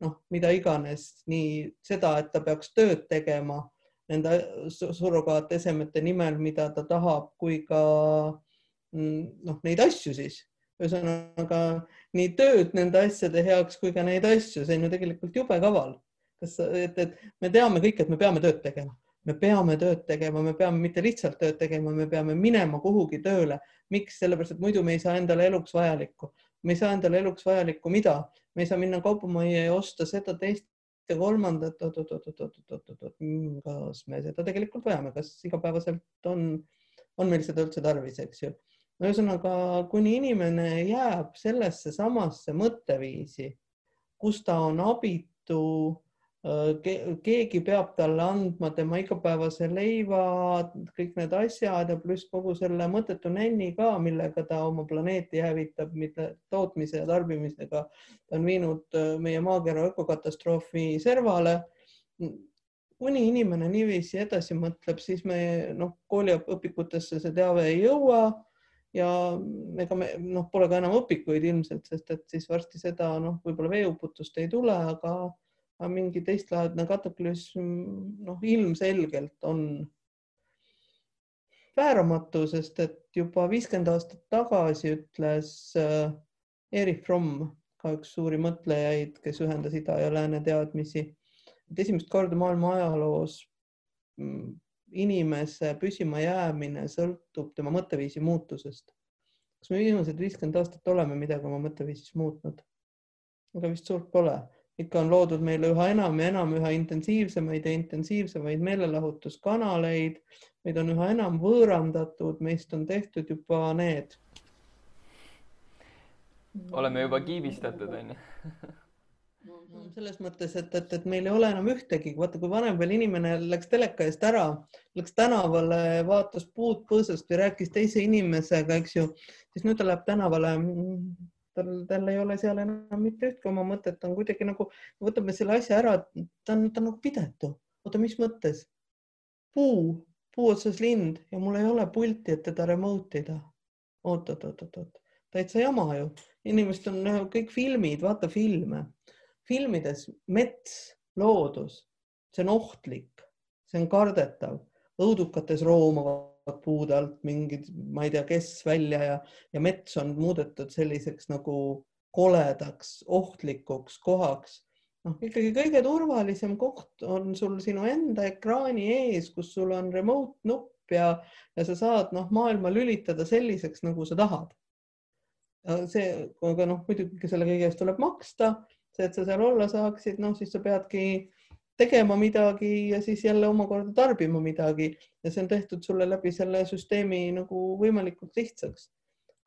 [SPEAKER 1] noh, mida iganes, nii seda, et ta peaks tööd tegema nende surrogaatesemete nimel, mida ta tahab, kui ka mm, noh, neid asju siis ühesõnaga nii tööd nende asjade heaks kui ka neid asju, see on ju tegelikult jube kaval. kas, et, et me teame kõik, et me peame tööd tegema, me peame tööd tegema, me peame mitte lihtsalt tööd tegema, me peame minema kuhugi tööle. miks? sellepärast, et muidu me ei saa endale eluks vajalikku me ei saa endale eluks vajalikku, mida, me ei saa minna kaubamajja ja osta seda, teist ja kolmandat, oot-oot-oot-oot-oot-oot-oot, mm, kas me seda tegelikult vajame, kas igapäevaselt on, on meil seda üldse tarvis, eks ju. ühesõnaga, kuni inimene jääb sellesse samasse mõtteviisi, kus ta on abitu keegi peab talle andma tema igapäevase leiva, kõik need asjad ja pluss kogu selle mõttetu nänni ka, millega ta oma planeeti hävitab, mille tootmise ja tarbimisega ta on viinud äh, meie maakera ökokatastroofi servale. kuni inimene niiviisi edasi mõtleb, siis me noh, kooliõpikutesse see teave ei jõua ja ega me noh, pole ka enam õpikuid ilmselt, sest et siis varsti seda noh, võib-olla veeuputust ei tule, aga aga mingi teistlaadne kataklüsm, noh, ilmselgelt on vääramatu, sest et juba viiskümmend aastat tagasi ütles äh, Erich Fromm, ka üks suuri mõtlejaid, kes ühendas ida ja lääne teadmisi, et esimest korda maailma ajaloos mm, inimese püsimajäämine sõltub tema mõtteviisi muutusest. kas me viimased viiskümmend aastat oleme midagi oma mõtteviisis muutnud? ega vist suurt pole ikka on loodud meile üha enam ja enam üha intensiivsemaid ja intensiivsemaid meelelahutuskanaleid. meid on üha enam võõrandatud, meist on tehtud juba need
[SPEAKER 2] oleme juba kiibistatud, onju
[SPEAKER 1] selles mõttes, et, et, et meil ei ole enam ühtegi, vaata, kui vanem inimene läks teleka eest ära, läks tänavale, vaatas puud põõsast või rääkis teise inimesega, eks ju, siis nüüd ta läheb tänavale. Tal, tal ei ole seal enam mitte ühtki oma mõtet, ta on kuidagi nagu, võtame selle asja ära, ta on, ta on nagu pidetu. oota, mis mõttes? puu, puu otsas lind ja mul ei ole pulti, et teda remote ida. oot, oot, oot, oot, oot, täitsa jama ju, inimesed on kõik filmid, vaata filme filmides mets, loodus, see on ohtlik, see on kardetav, õudukates roomavad puude alt mingid, ma ei tea, kes välja ja, ja mets on muudetud selliseks nagu koledaks, ohtlikuks kohaks. noh, ikkagi kõige turvalisem koht on sul sinu enda ekraani ees, kus sul on remote nupp ja, ja sa saad noh, maailma lülitada selliseks, nagu sa tahad. see, aga noh, muidugi selle kõige eest tuleb maksta see, et sa seal olla saaksid, noh, siis sa peadki tegema midagi ja siis jälle omakorda tarbima midagi. Ja see on tehtud sulle läbi selle süsteemi nagu võimalikult lihtsaks.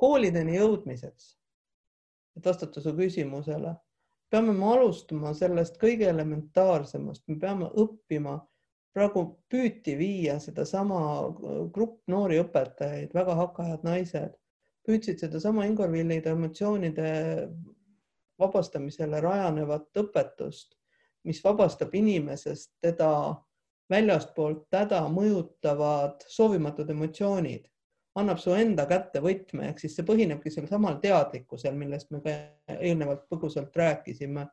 [SPEAKER 1] koolideni jõudmiseks, et vastata su küsimusele, peame me alustama sellest kõige elementaarsemast, me peame õppima. praegu püüti viia sedasama grupp noori õpetajaid, väga hakkajad naised, püüdsid sedasama Ingor Villide emotsioonide vabastamisele rajanevat õpetust, mis vabastab inimesest teda väljastpoolt täda mõjutavad soovimatud emotsioonid, annab su enda kätte võtme, ehk siis see põhinebki sel samal teadlikkusel, millest me ka eelnevalt põgusalt rääkisime.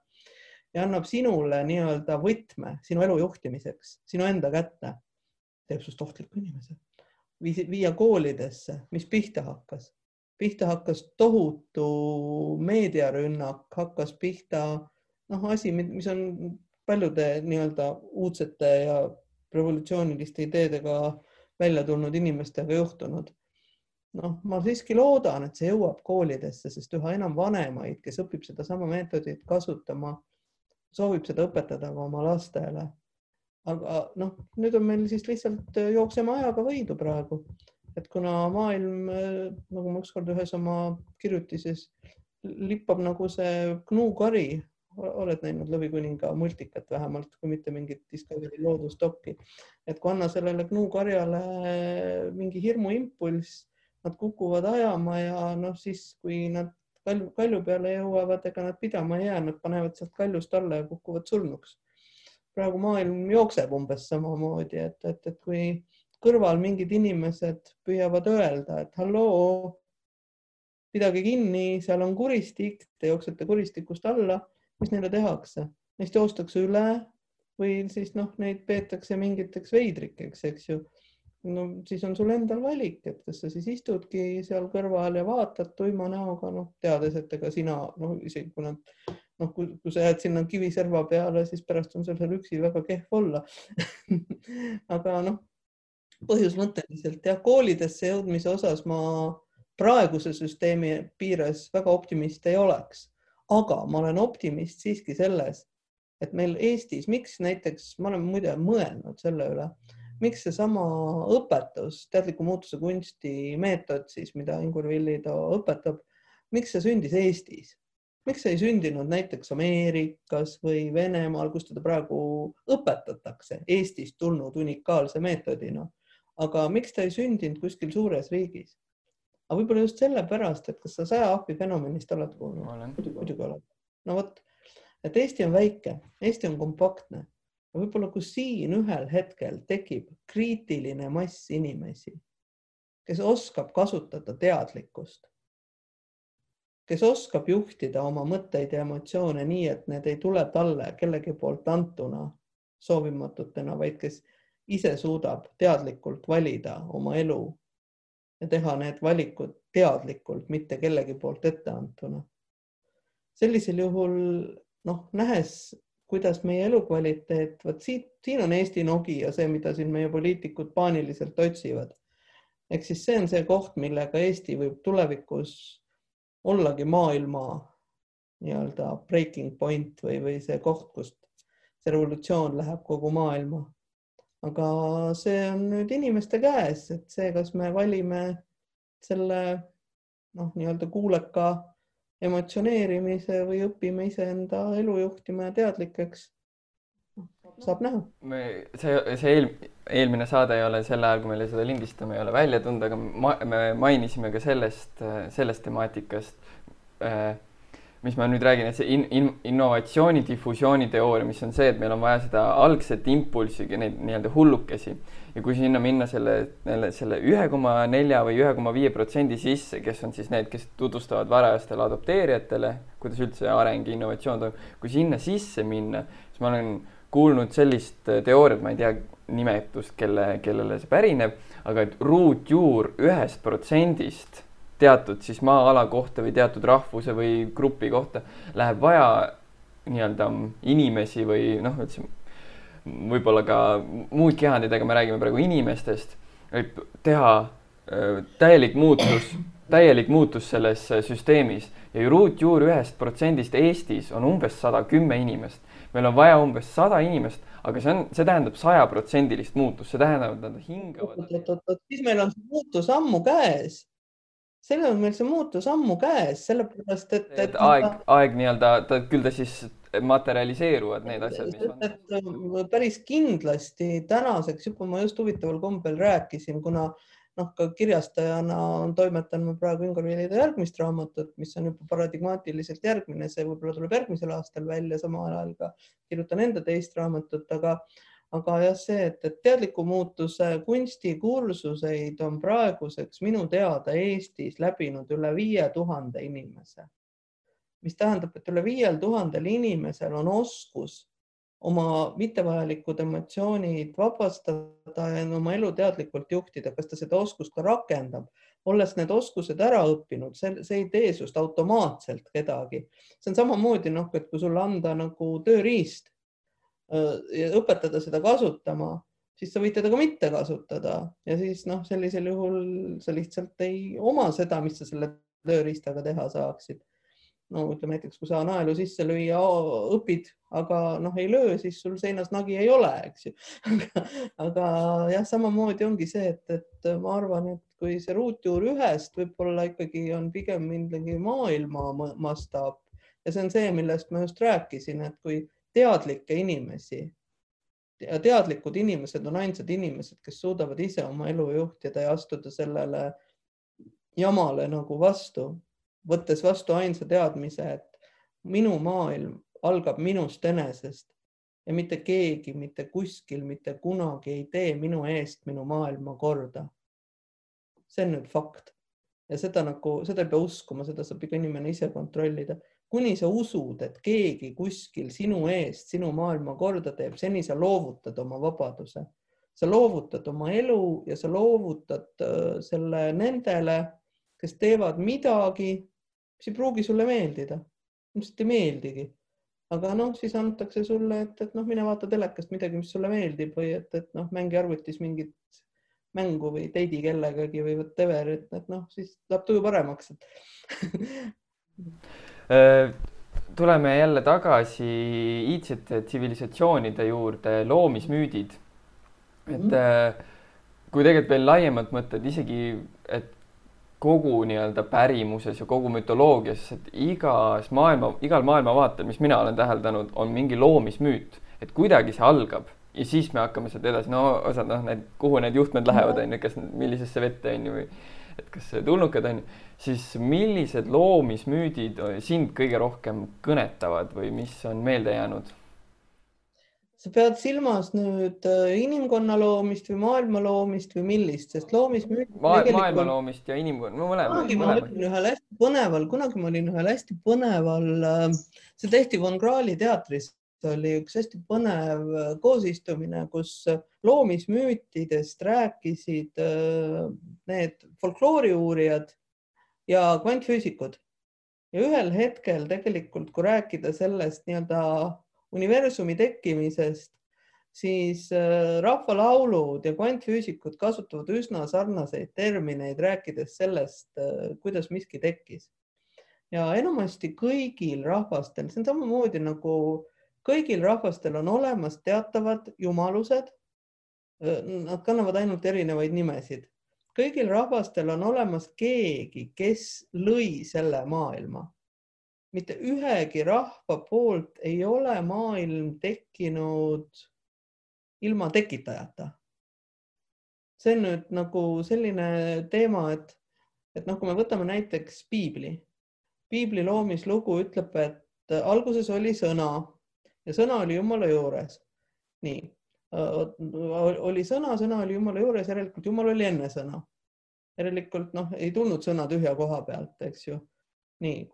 [SPEAKER 1] Ja annab sinule nii-öelda võtme sinu elu juhtimiseks, sinu enda kätte, teeb sinust ohtliku inimese. viia koolidesse, mis pihta hakkas. Pihta hakkas tohutu meediarünnak, hakkas pihta noh, asi, mis on paljude nii-öelda uudsete ja revolutsiooniliste ideedega välja tulnud inimestega juhtunud. noh, ma siiski loodan, et see jõuab koolidesse, sest üha enam vanemaid, kes õpib sedasama meetodit kasutama, soovib seda õpetada ka oma lastele. aga noh, nüüd on meil siis lihtsalt jookseme ajaga võidu praegu et kuna maailm, nagu ma ükskord ühes oma kirjutises lippab nagu see gnu-kari, oled näinud Lõvikuninga multikat vähemalt, kui mitte mingit Discovery loodusdokki, et kui anna sellele gnu-karjale mingi hirmuimpulss, nad kukuvad ajama ja noh, siis kui nad kalju, kalju peale jõuavad, ega nad pidama ei jää, nad panevad sealt kaljust alla ja kukuvad surnuks. praegu maailm jookseb umbes samamoodi, et, et, et kui kõrval mingid inimesed püüavad öelda, et halloo, pidage kinni, seal on kuristik, te jooksete kuristikust alla, mis neile tehakse, neist joostakse üle või siis noh, neid peetakse mingiteks veidrikeks, eks ju. no siis on sul endal valik, et kas sa siis istudki seal kõrval ja vaatad tuima näoga, noh, teades, et ega sina, noh, isegi kui nad noh, kui, kui sa jääd sinna kiviserva peale, siis pärast on sul seal üksi väga kehv olla. Aga noh, põhjusmõtteliselt jah, koolidesse jõudmise osas ma praeguse süsteemi piires väga optimist ei oleks, aga ma olen optimist siiski selles, et meil Eestis, miks näiteks, ma olen muide mõelnud selle üle, miks seesama õpetus, teadliku muutuse kunsti meetod siis, mida Ingur Villido õpetab, miks see sündis Eestis? miks see ei sündinud näiteks Ameerikas või Venemaal, kus teda praegu õpetatakse Eestist tulnud unikaalse meetodina aga miks ta ei sündinud kuskil suures riigis? Aga võib-olla just sellepärast, et kas sa saja ahvi fenomenist oled kuulnud? muidugi, oled. no vot, et Eesti on väike, Eesti on kompaktne. võib-olla, kui siin ühel hetkel tekib kriitiline mass inimesi, kes oskab kasutada teadlikkust, kes oskab juhtida oma mõtteid ja emotsioone nii, et need ei tule talle kellegi poolt antuna soovimatutena, vaid kes ise suudab teadlikult valida oma elu ja teha need valikud teadlikult, mitte kellegi poolt etteantuna. sellisel juhul noh, nähes, kuidas meie elukvaliteet, vot siit, siin on Eesti nogi ja see, mida siin meie poliitikud paaniliselt otsivad. ehk siis see on see koht, millega Eesti võib tulevikus ollagi maailma nii-öelda breaking point või, või see koht, kust see revolutsioon läheb kogu maailma aga see on nüüd inimeste käes, et see, kas me valime selle noh, nii-öelda kuuleka emotsioneerimise või õpime iseenda elu juhtima ja teadlikeks. saab näha.
[SPEAKER 2] me, see, see eel, eelmine saade ei ole sel ajal, kui me seda lindistame, ei ole välja tulnud, aga ma, me mainisime ka sellest, sellest temaatikast äh, mis ma nüüd räägin, et see in, in, innovatsiooni difusiooni teooria, mis on see, et meil on vaja seda algset impulssi, neid nii-öelda hullukesi. Ja kui sinna minna selle, selle ühe koma nelja või ühe koma viie protsendi sisse, kes on siis need, kes tutvustavad varajastele adopteerijatele, kuidas üldse areng ja innovatsioon toimub, kui sinna sisse minna, siis ma olen kuulnud sellist teooriat, ma ei tea nimetust, kelle, kellele see pärineb, aga et ruutjuur ühest protsendist teatud siis maa-ala kohta või teatud rahvuse või grupi kohta läheb vaja nii-öelda inimesi või noh, üldse võib-olla ka muud kehandid, aga me räägime praegu inimestest, et teha äh, täielik muutus, täielik muutus selles süsteemis ja ruutjuur ühest protsendist Eestis on umbes sada kümme inimest. meil on vaja umbes sada inimest, aga see on, see tähendab sajaprotsendilist muutust, see tähendab, et nad hingavad.
[SPEAKER 1] siis meil on muutus ammu käes sellel on meil see muutus ammu käes, sellepärast et,
[SPEAKER 2] et. aeg, aeg nii-öelda, ta küll ta siis materialiseeruvad need asjad, mis
[SPEAKER 1] on. et päris kindlasti tänaseks juba ma just huvitaval kombel rääkisin, kuna noh, ka kirjastajana on toimetanud praegu Ingolfi Liidu järgmist raamatut, mis on juba paradigmaatiliselt järgmine, see võib-olla tuleb järgmisel aastal välja, samal ajal ka kirjutan enda teist raamatut, aga aga jah, see, et, et teadliku muutuse kunstikursuseid on praeguseks minu teada Eestis läbinud üle viie tuhande inimese. mis tähendab, et üle viiel tuhandel inimesel on oskus oma mittevajalikud emotsioonid vabastada ja oma elu teadlikult juhtida, kas ta seda oskust ka rakendab, olles need oskused ära õppinud, see, see ei tee sinust automaatselt kedagi. see on samamoodi noh, et kui sulle anda nagu tööriist ja õpetada seda kasutama, siis sa võid teda ka mitte kasutada. Ja siis noh, sellisel juhul sa lihtsalt ei oma seda, mis sa selle tööriistaga teha saaksid. no ütleme näiteks, kui sa naelu sisse lüüa õpid, aga noh, ei löö, siis sul seinas nagi ei ole, eks ju. Aga jah, samamoodi ongi see, et, et ma arvan, et kui see ruutjuur ühest võib-olla ikkagi on pigem millegi maailma mastaap ja see on see, millest ma just rääkisin, et kui teadlikke inimesi. ja teadlikud inimesed on ainsad inimesed, kes suudavad ise oma elu juhtida ja astuda sellele jamale nagu vastu, võttes vastu ainsa teadmise, et minu maailm algab minust enesest ja mitte keegi mitte kuskil mitte kunagi ei tee minu eest minu maailma korda. see on nüüd fakt ja seda nagu, seda ei pea uskuma, seda saab iga inimene ise kontrollida kuni sa usud, et keegi kuskil sinu eest sinu maailma korda teeb, seni sa loovutad oma vabaduse. sa loovutad oma elu ja sa loovutad äh, selle nendele, kes teevad midagi, mis ei pruugi sulle meeldida, ilmselt ei meeldigi. aga noh, siis antakse sulle, et, et noh, mine vaata telekast midagi, mis sulle meeldib või et, et noh, mängi arvutis mingit mängu või teidi kellegagi või whatever, et, et noh, siis läheb tuju paremaks
[SPEAKER 2] Äh, tuleme jälle tagasi iidsete tsivilisatsioonide juurde, loomismüüdid. et mm -hmm. kui tegelikult veel laiemalt mõtta, et isegi, et kogu nii-öelda pärimuses ja kogu mütoloogias, et igas maailma, igal maailmavaatel, mis mina olen täheldanud, on mingi loomismüüt, et kuidagi see algab ja siis me hakkame sealt edasi, no osad noh, need, kuhu need juhtmed lähevad, on ju, kas millisesse vette on ju või et kas tulnukad on, siis millised loomismüüdid sind kõige rohkem kõnetavad või mis on meelde jäänud?
[SPEAKER 1] sa pead silmas nüüd äh, inimkonna loomist või maailma loomist või millist, sest loomismüüt
[SPEAKER 2] Ma,. maailma loomist ja inimkonna, no mõlemad.
[SPEAKER 1] kunagi ma olin ühel hästi põneval, kunagi ma olin ühel hästi põneval, äh, see tehti Von Krahli teatris oli üks hästi põnev äh, koosistumine, kus äh, loomismüütidest rääkisid äh, need folklooriuurijad ja kvantfüüsikud. ja ühel hetkel tegelikult, kui rääkida sellest nii-öelda universumi tekkimisest, siis rahvalaulud ja kvantfüüsikud kasutavad üsna sarnaseid termineid, rääkides sellest, kuidas miski tekkis. ja enamasti kõigil rahvastel, see on samamoodi nagu kõigil rahvastel on olemas teatavad jumalused. Nad kannavad ainult erinevaid nimesid. kõigil rahvastel on olemas keegi, kes lõi selle maailma. mitte ühegi rahva poolt ei ole maailm tekkinud ilma tekitajata. see on nüüd nagu selline teema, et, et noh, kui me võtame näiteks piibli, piibli loomislugu ütleb, et alguses oli sõna ja sõna oli Jumala juures. nii, oli sõna, sõna oli Jumala juures, järelikult Jumal oli enne sõna. järelikult noh, ei tulnud sõna tühja koha pealt, eks ju. nii,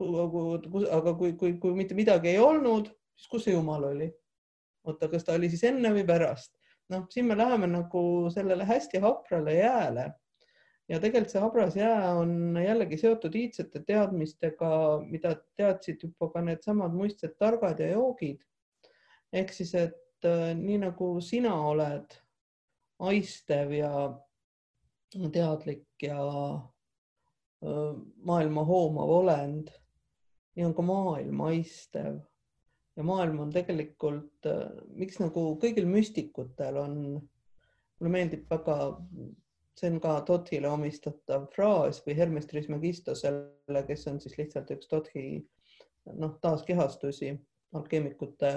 [SPEAKER 1] aga kui, kui, kui mitte midagi ei olnud, siis kus see Jumal oli? oota, kas ta oli siis enne või pärast? noh, siin me läheme nagu sellele hästi haprale jääle ja tegelikult see habras jää on jällegi seotud iidsete teadmistega, mida teadsid juba ka needsamad muistsed targad ja joogid ehk siis, et äh, nii nagu sina oled aistev ja teadlik ja äh, maailma hoomav olend, nii on ka maailm aistev. Ja maailm on tegelikult, äh, miks nagu kõigil müstikutel on, mulle meeldib väga, see on ka Totile omistatav fraas või Hermes Trismegistosele, kes on siis lihtsalt üks Tothi noh, taaskehastusi alkeemikute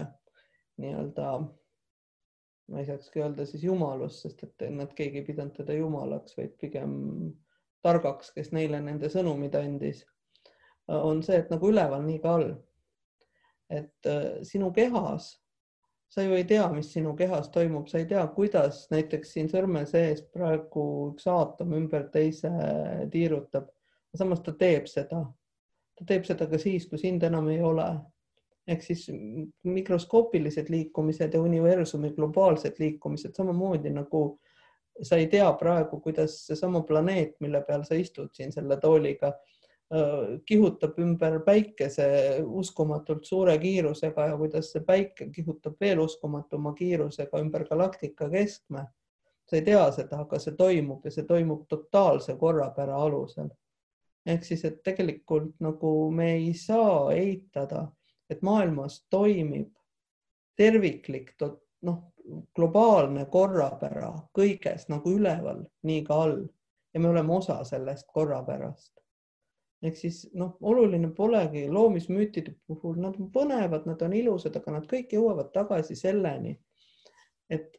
[SPEAKER 1] nii-öelda, ma ei saakski öelda siis jumalus, sest et nad, keegi ei pidanud teda jumalaks, vaid pigem targaks, kes neile nende sõnumid andis, on see, et nagu üleval, nii ka all. et äh, sinu kehas, sa ju ei tea, mis sinu kehas toimub, sa ei tea, kuidas näiteks siin sõrme sees praegu üks aatom ümber teise tiirutab. samas ta teeb seda. ta teeb seda ka siis, kui sind enam ei ole ehk siis mikroskoopilised liikumised ja universumi globaalsed liikumised samamoodi nagu sa ei tea praegu, kuidas seesama planeet, mille peal sa istud siin selle tooliga, kihutab ümber päikese uskumatult suure kiirusega ja kuidas see päike kihutab veel uskumatuma kiirusega ümber galaktika keskme. sa ei tea seda, aga see toimub ja see toimub totaalse korrapära alusel. ehk siis, et tegelikult nagu me ei saa eitada et maailmas toimib terviklik, noh, globaalne korrapära kõiges nagu üleval, nii ka all. Ja me oleme osa sellest korrapärast. ehk siis noh, oluline polegi loomismüütide puhul, nad on põnevad, nad on ilusad, aga nad kõik jõuavad tagasi selleni, et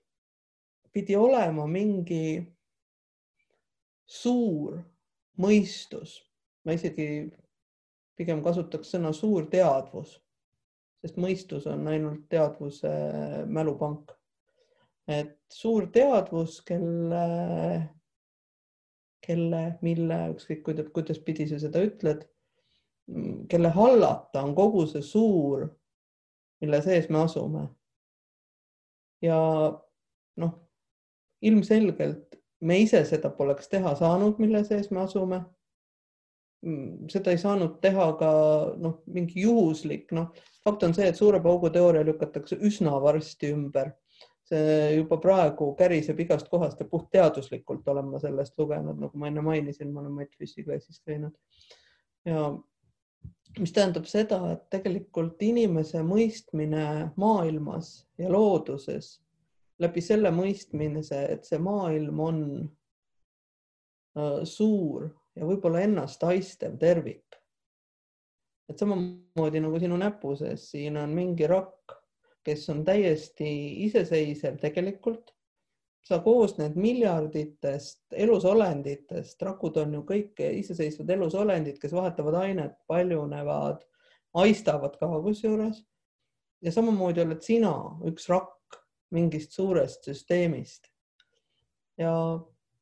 [SPEAKER 1] pidi olema mingi suur mõistus, ma isegi pigem kasutaks sõna suur teadvus sest mõistus on ainult teadvuse mälupank. et suur teadvus, kelle, kelle, mille, ükskõik kuidas, kuidas pidi sa seda ütled, kelle hallata on kogu see suur, mille sees me asume. ja noh, ilmselgelt me ise seda poleks teha saanud, mille sees me asume seda ei saanud teha ka noh, mingi juhuslik, noh, fakt on see, et suure paugu teooria lükatakse üsna varsti ümber. see juba praegu käriseb igast kohast ja puhtteaduslikult olen ma sellest lugenud, nagu ma enne mainisin, ma olen Mati Füssi klassis käinud. ja mis tähendab seda, et tegelikult inimese mõistmine maailmas ja looduses läbi selle mõistmise, et see maailm on äh, suur ja võib-olla ennast aistev tervik. et samamoodi nagu sinu näpu sees, siin on mingi rakk, kes on täiesti iseseisev tegelikult. sa koosned miljarditest elusolenditest, rakud on ju kõik iseseisvad elusolendid, kes vahetavad ainet, paljunevad, aistavad ka kusjuures. ja samamoodi oled sina üks rakk mingist suurest süsteemist. ja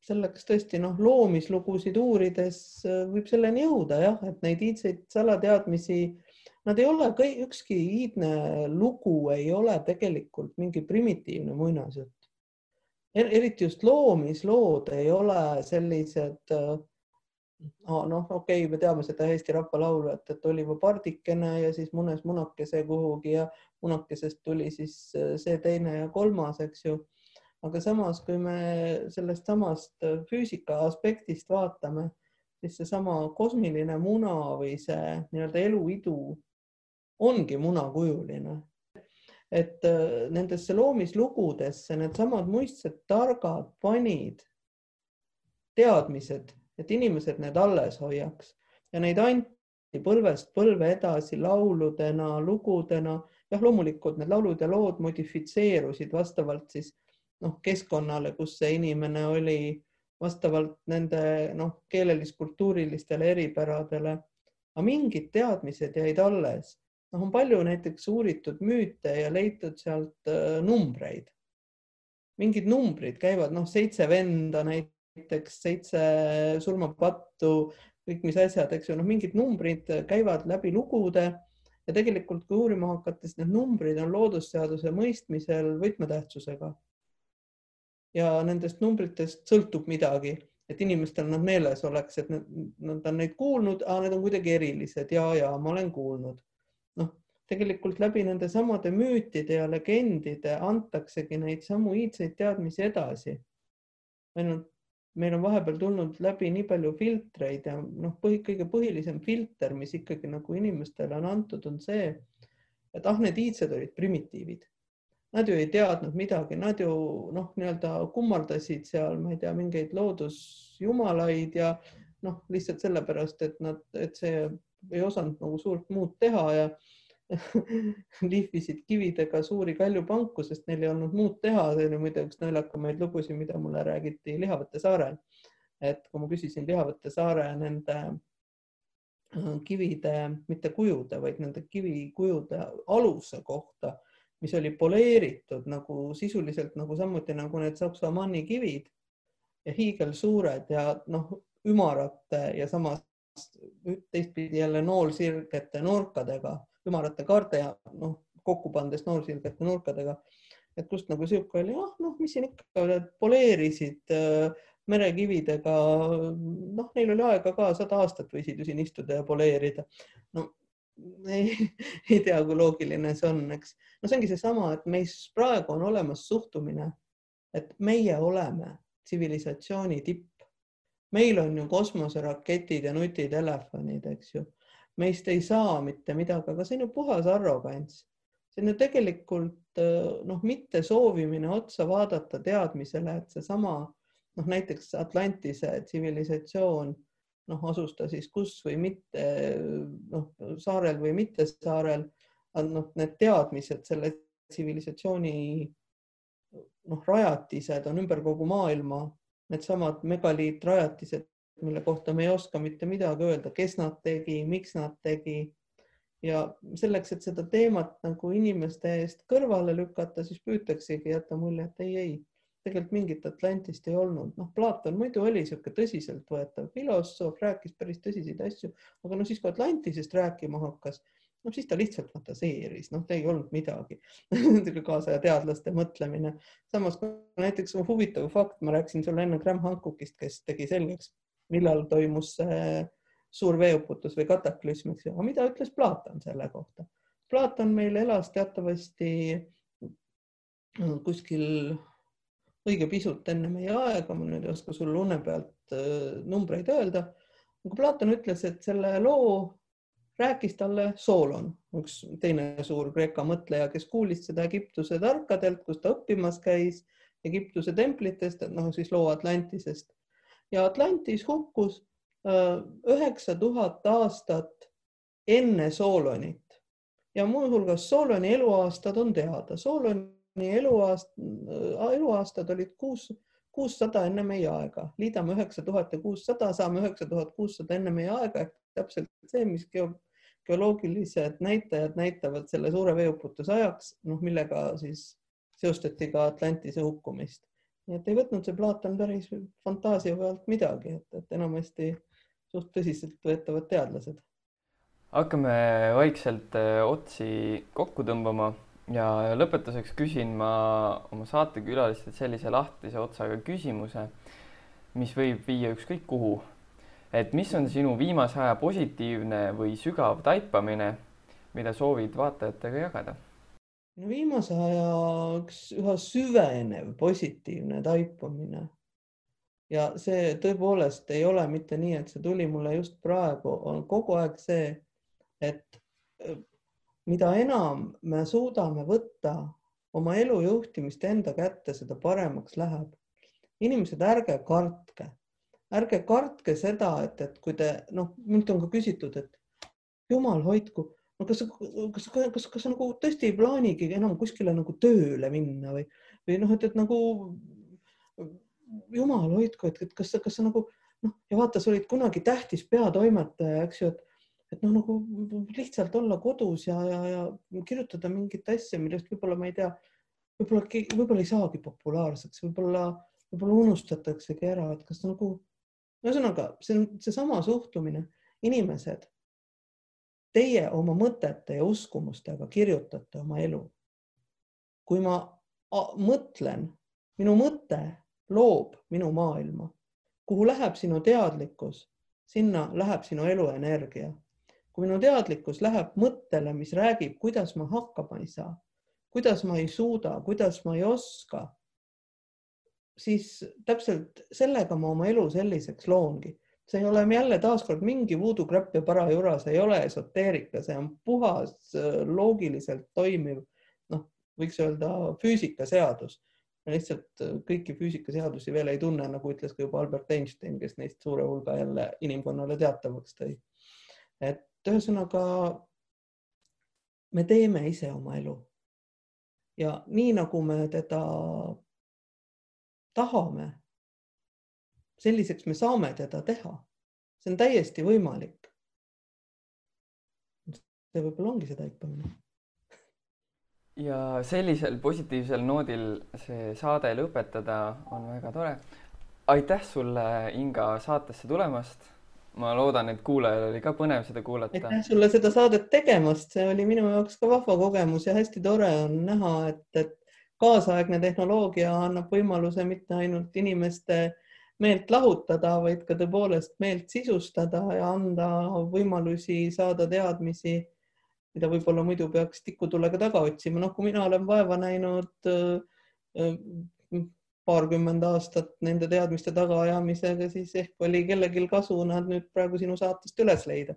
[SPEAKER 1] selleks tõesti noh, loomislugusid uurides äh, võib selleni jõuda jah, et neid iidseid salateadmisi, nad ei ole, ükski iidne lugu ei ole tegelikult mingi primitiivne muinasjutt er,. eriti just loomislood ei ole sellised äh, noh, okei okay,, me teame seda Eesti rahvalaulu, et, et oli pardikene ja siis munes munakese kuhugi ja munakesest tuli siis äh, see teine ja kolmas, eks ju aga samas, kui me sellest samast füüsika aspektist vaatame, siis seesama kosmiline muna või see nii-öelda eluidu ongi munakujuline. et äh, nendesse loomislugudesse needsamad muistsed targad panid teadmised, et inimesed need alles hoiaks ja neid anti põlvest põlve edasi lauludena, lugudena. jah, loomulikult need laulud ja lood modifitseerusid vastavalt siis noh, keskkonnale, kus see inimene oli, vastavalt nende noh, keelelis-kultuurilistele eripäradele. aga mingid teadmised jäid alles. noh, on palju näiteks uuritud müüte ja leitud sealt äh, numbreid. mingid numbrid käivad, noh, seitse venda näiteks, seitse surmapattu, kõik, mis asjad, eks ju, noh, mingid numbrid käivad läbi lugude ja tegelikult, kui uurima hakates, need numbrid on loodusseaduse mõistmisel võtmetähtsusega. Ja nendest numbritest sõltub midagi, et inimestel nad meeles oleks, et nad, on neid kuulnud, need on kuidagi erilised ja, ja ma olen kuulnud. noh, tegelikult läbi nende samade müütide ja legendide antaksegi neid samu iidseid teadmisi edasi. ainult meil on vahepeal tulnud läbi nii palju filtreid ja noh, põhi, kõige põhilisem filter, mis ikkagi nagu inimestele on antud, on see, et ah, need iidsed olid primitiivid. Nad ju ei teadnud midagi, nad ju noh, nii-öelda kummardasid seal, ma ei tea, mingeid loodusjumalaid ja noh, lihtsalt sellepärast, et nad, et see ei osanud nagu suurt muud teha ja lihvisid kividega suuri kaljupanku, sest neil ei olnud muud teha. see oli muide üks naljakamaid lugusid, mida mulle räägiti Lihavõtte saarel. et kui ma küsisin Lihavõtte saare nende äh, kivide, mitte kujude, vaid nende kivikujude aluse kohta, mis oli poleeritud nagu sisuliselt nagu samuti nagu need Saksa mannikivid ja hiigelsuured ja noh, ümarate ja samas teistpidi jälle noolsirgete nurkadega ümarate kaarte ja noh, kokku pandes noorsilgete nurkadega. et kust nagu sihuke oli, ah noh, mis siin ikka, poleerisid äh, merekividega, noh, neil oli aega ka sada aastat võisid ju siin istuda ja poleerida. no ei, ei tea, kui loogiline see on, eks. no see ongi seesama, et meis praegu on olemas suhtumine, et meie oleme tsivilisatsiooni tipp. meil on ju kosmoseraketid ja nutitelefonid, eks ju meist ei saa mitte midagi, aga see on ju puhas arrogants. see on ju tegelikult noh, mitte soovimine otsa vaadata teadmisele, et seesama noh, näiteks Atlantise tsivilisatsioon noh, asus ta siis kus või mitte noh, saarel või mitte saarel, noh, need teadmised selle tsivilisatsiooni noh, rajatised on ümber kogu maailma, needsamad megaliitrajatised mille kohta me ei oska mitte midagi öelda, kes nad tegi, miks nad tegi. ja selleks, et seda teemat nagu inimeste eest kõrvale lükata, siis püütaksegi jätta mulje, et ei, ei, tegelikult mingit Atlantist ei olnud. noh, Platon muidu oli niisugune tõsiseltvõetav filosoof, rääkis päris tõsiseid asju, aga no siis, kui Atlantisest rääkima hakkas, noh, siis ta lihtsalt fantaseeris, noh, ei olnud midagi kaasaja teadlaste mõtlemine. samas näiteks huvitav fakt, ma rääkisin sulle enne Graham Hankukist, kes tegi selgeks millal toimus suur veeuputus või kataklüsm, eks ju, aga mida ütles Platon selle kohta? Platon meil elas teatavasti kuskil õige pisut enne meie aega, ma nüüd ei oska sulle une pealt äh, numbreid öelda. aga Platon ütles, et selle loo rääkis talle Soolon, üks teine suur Kreeka mõtleja, kes kuulis seda Egiptuse tarkadelt, kus ta õppimas käis, Egiptuse templitest, noh, siis loo Atlantisest ja Atlantis hukkus äh, üheksa tuhat aastat enne Soolonit ja muuhulgas Sooloni eluaastad on teada. Sooloni eluaast-, äh, eluaastad olid kuus, kuussada enne meie aega, liidame üheksa tuhat ja kuussada, saame üheksa tuhat kuussada enne meie aega. Ehk täpselt see, mis geo, geoloogilised näitajad näitavad selle suure veeuputuse ajaks, noh, millega siis seostati ka Atlantise hukkumist. Nii et ei võtnud see Platon päris fantaasia pealt midagi, et, et enamasti suht tõsiseltvõetavad teadlased.
[SPEAKER 2] hakkame vaikselt äh, otsi kokku tõmbama ja lõpetuseks küsin ma oma saatekülalistelt sellise lahtise otsaga küsimuse, mis võib viia ükskõik kuhu. et mis on sinu viimase aja positiivne või sügav taipamine, mida soovid vaatajatega jagada
[SPEAKER 1] no viimase aja üks üha süvenev positiivne taipamine. ja see tõepoolest ei ole mitte nii, et see tuli mulle just praegu, on kogu aeg see, et mida enam me suudame võtta oma elu juhtimist enda kätte, seda paremaks läheb. inimesed, ärge kartke, ärge kartke seda, et, et kui te noh, minult on ka küsitud, et jumal hoidku, no kas, kas, kas, kas, kas nagu tõesti ei plaanigi enam kuskile nagu tööle minna või, või noh, et, et nagu jumal hoidku, et, et kas, kas sa nagu noh, ja vaata, sa olid kunagi tähtis peatoimetaja, eks ju, et et noh, nagu lihtsalt olla kodus ja, ja, ja kirjutada mingit asja, millest võib-olla ma ei tea, võib-olla, võib-olla ei saagi populaarseks, võib-olla, võib-olla unustataksegi ära, et kas nagu ühesõnaga, see on seesama suhtumine, inimesed, teie oma mõtete ja uskumustega kirjutate oma elu. kui ma mõtlen, minu mõte loob minu maailma, kuhu läheb sinu teadlikkus, sinna läheb sinu eluenergia. Kui minu teadlikkus läheb mõttele, mis räägib, kuidas ma hakkama ei saa, kuidas ma ei suuda, kuidas ma ei oska siis täpselt sellega ma oma elu selliseks loongi. see ei ole jälle taaskord mingi voodoo crap ja parajura, see ei ole esoteerika, see on puhas äh, loogiliselt toimiv, noh, võiks öelda füüsikaseadus. lihtsalt äh, kõiki füüsikaseadusi veel ei tunne, nagu ütles ka juba Albert Einstein, kes neist suure hulga jälle inimkonnale teatavaks tõi. et ühesõnaga me teeme ise oma elu ja nii nagu me teda tahame, selliseks me saame teda teha. see on täiesti võimalik. see võib-olla ongi see taipamine.
[SPEAKER 2] ja sellisel positiivsel noodil see saade lõpetada on väga tore. aitäh sulle, Inga, saatesse tulemast ma loodan, et kuulajal oli ka põnev seda kuulata.
[SPEAKER 1] aitäh sulle seda saadet tegemast, see oli minu jaoks ka vahva kogemus ja hästi tore on näha, et, et kaasaegne tehnoloogia annab võimaluse mitte ainult inimeste meelt lahutada, vaid ka tõepoolest meelt sisustada ja anda võimalusi saada teadmisi, mida võib-olla muidu peaks tikutulega taga otsima. noh, kui mina olen vaeva näinud äh, paarkümmend aastat nende teadmiste tagaajamisega, siis ehk oli kellelgi kasu nad nüüd praegu sinu saatest üles leida.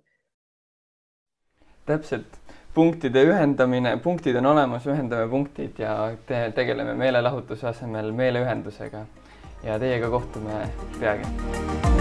[SPEAKER 2] täpselt punktide ühendamine, punktid on olemas, ühendame punktid ja te tegeleme meelelahutuse asemel meeleühendusega. ja teiega kohtume peagi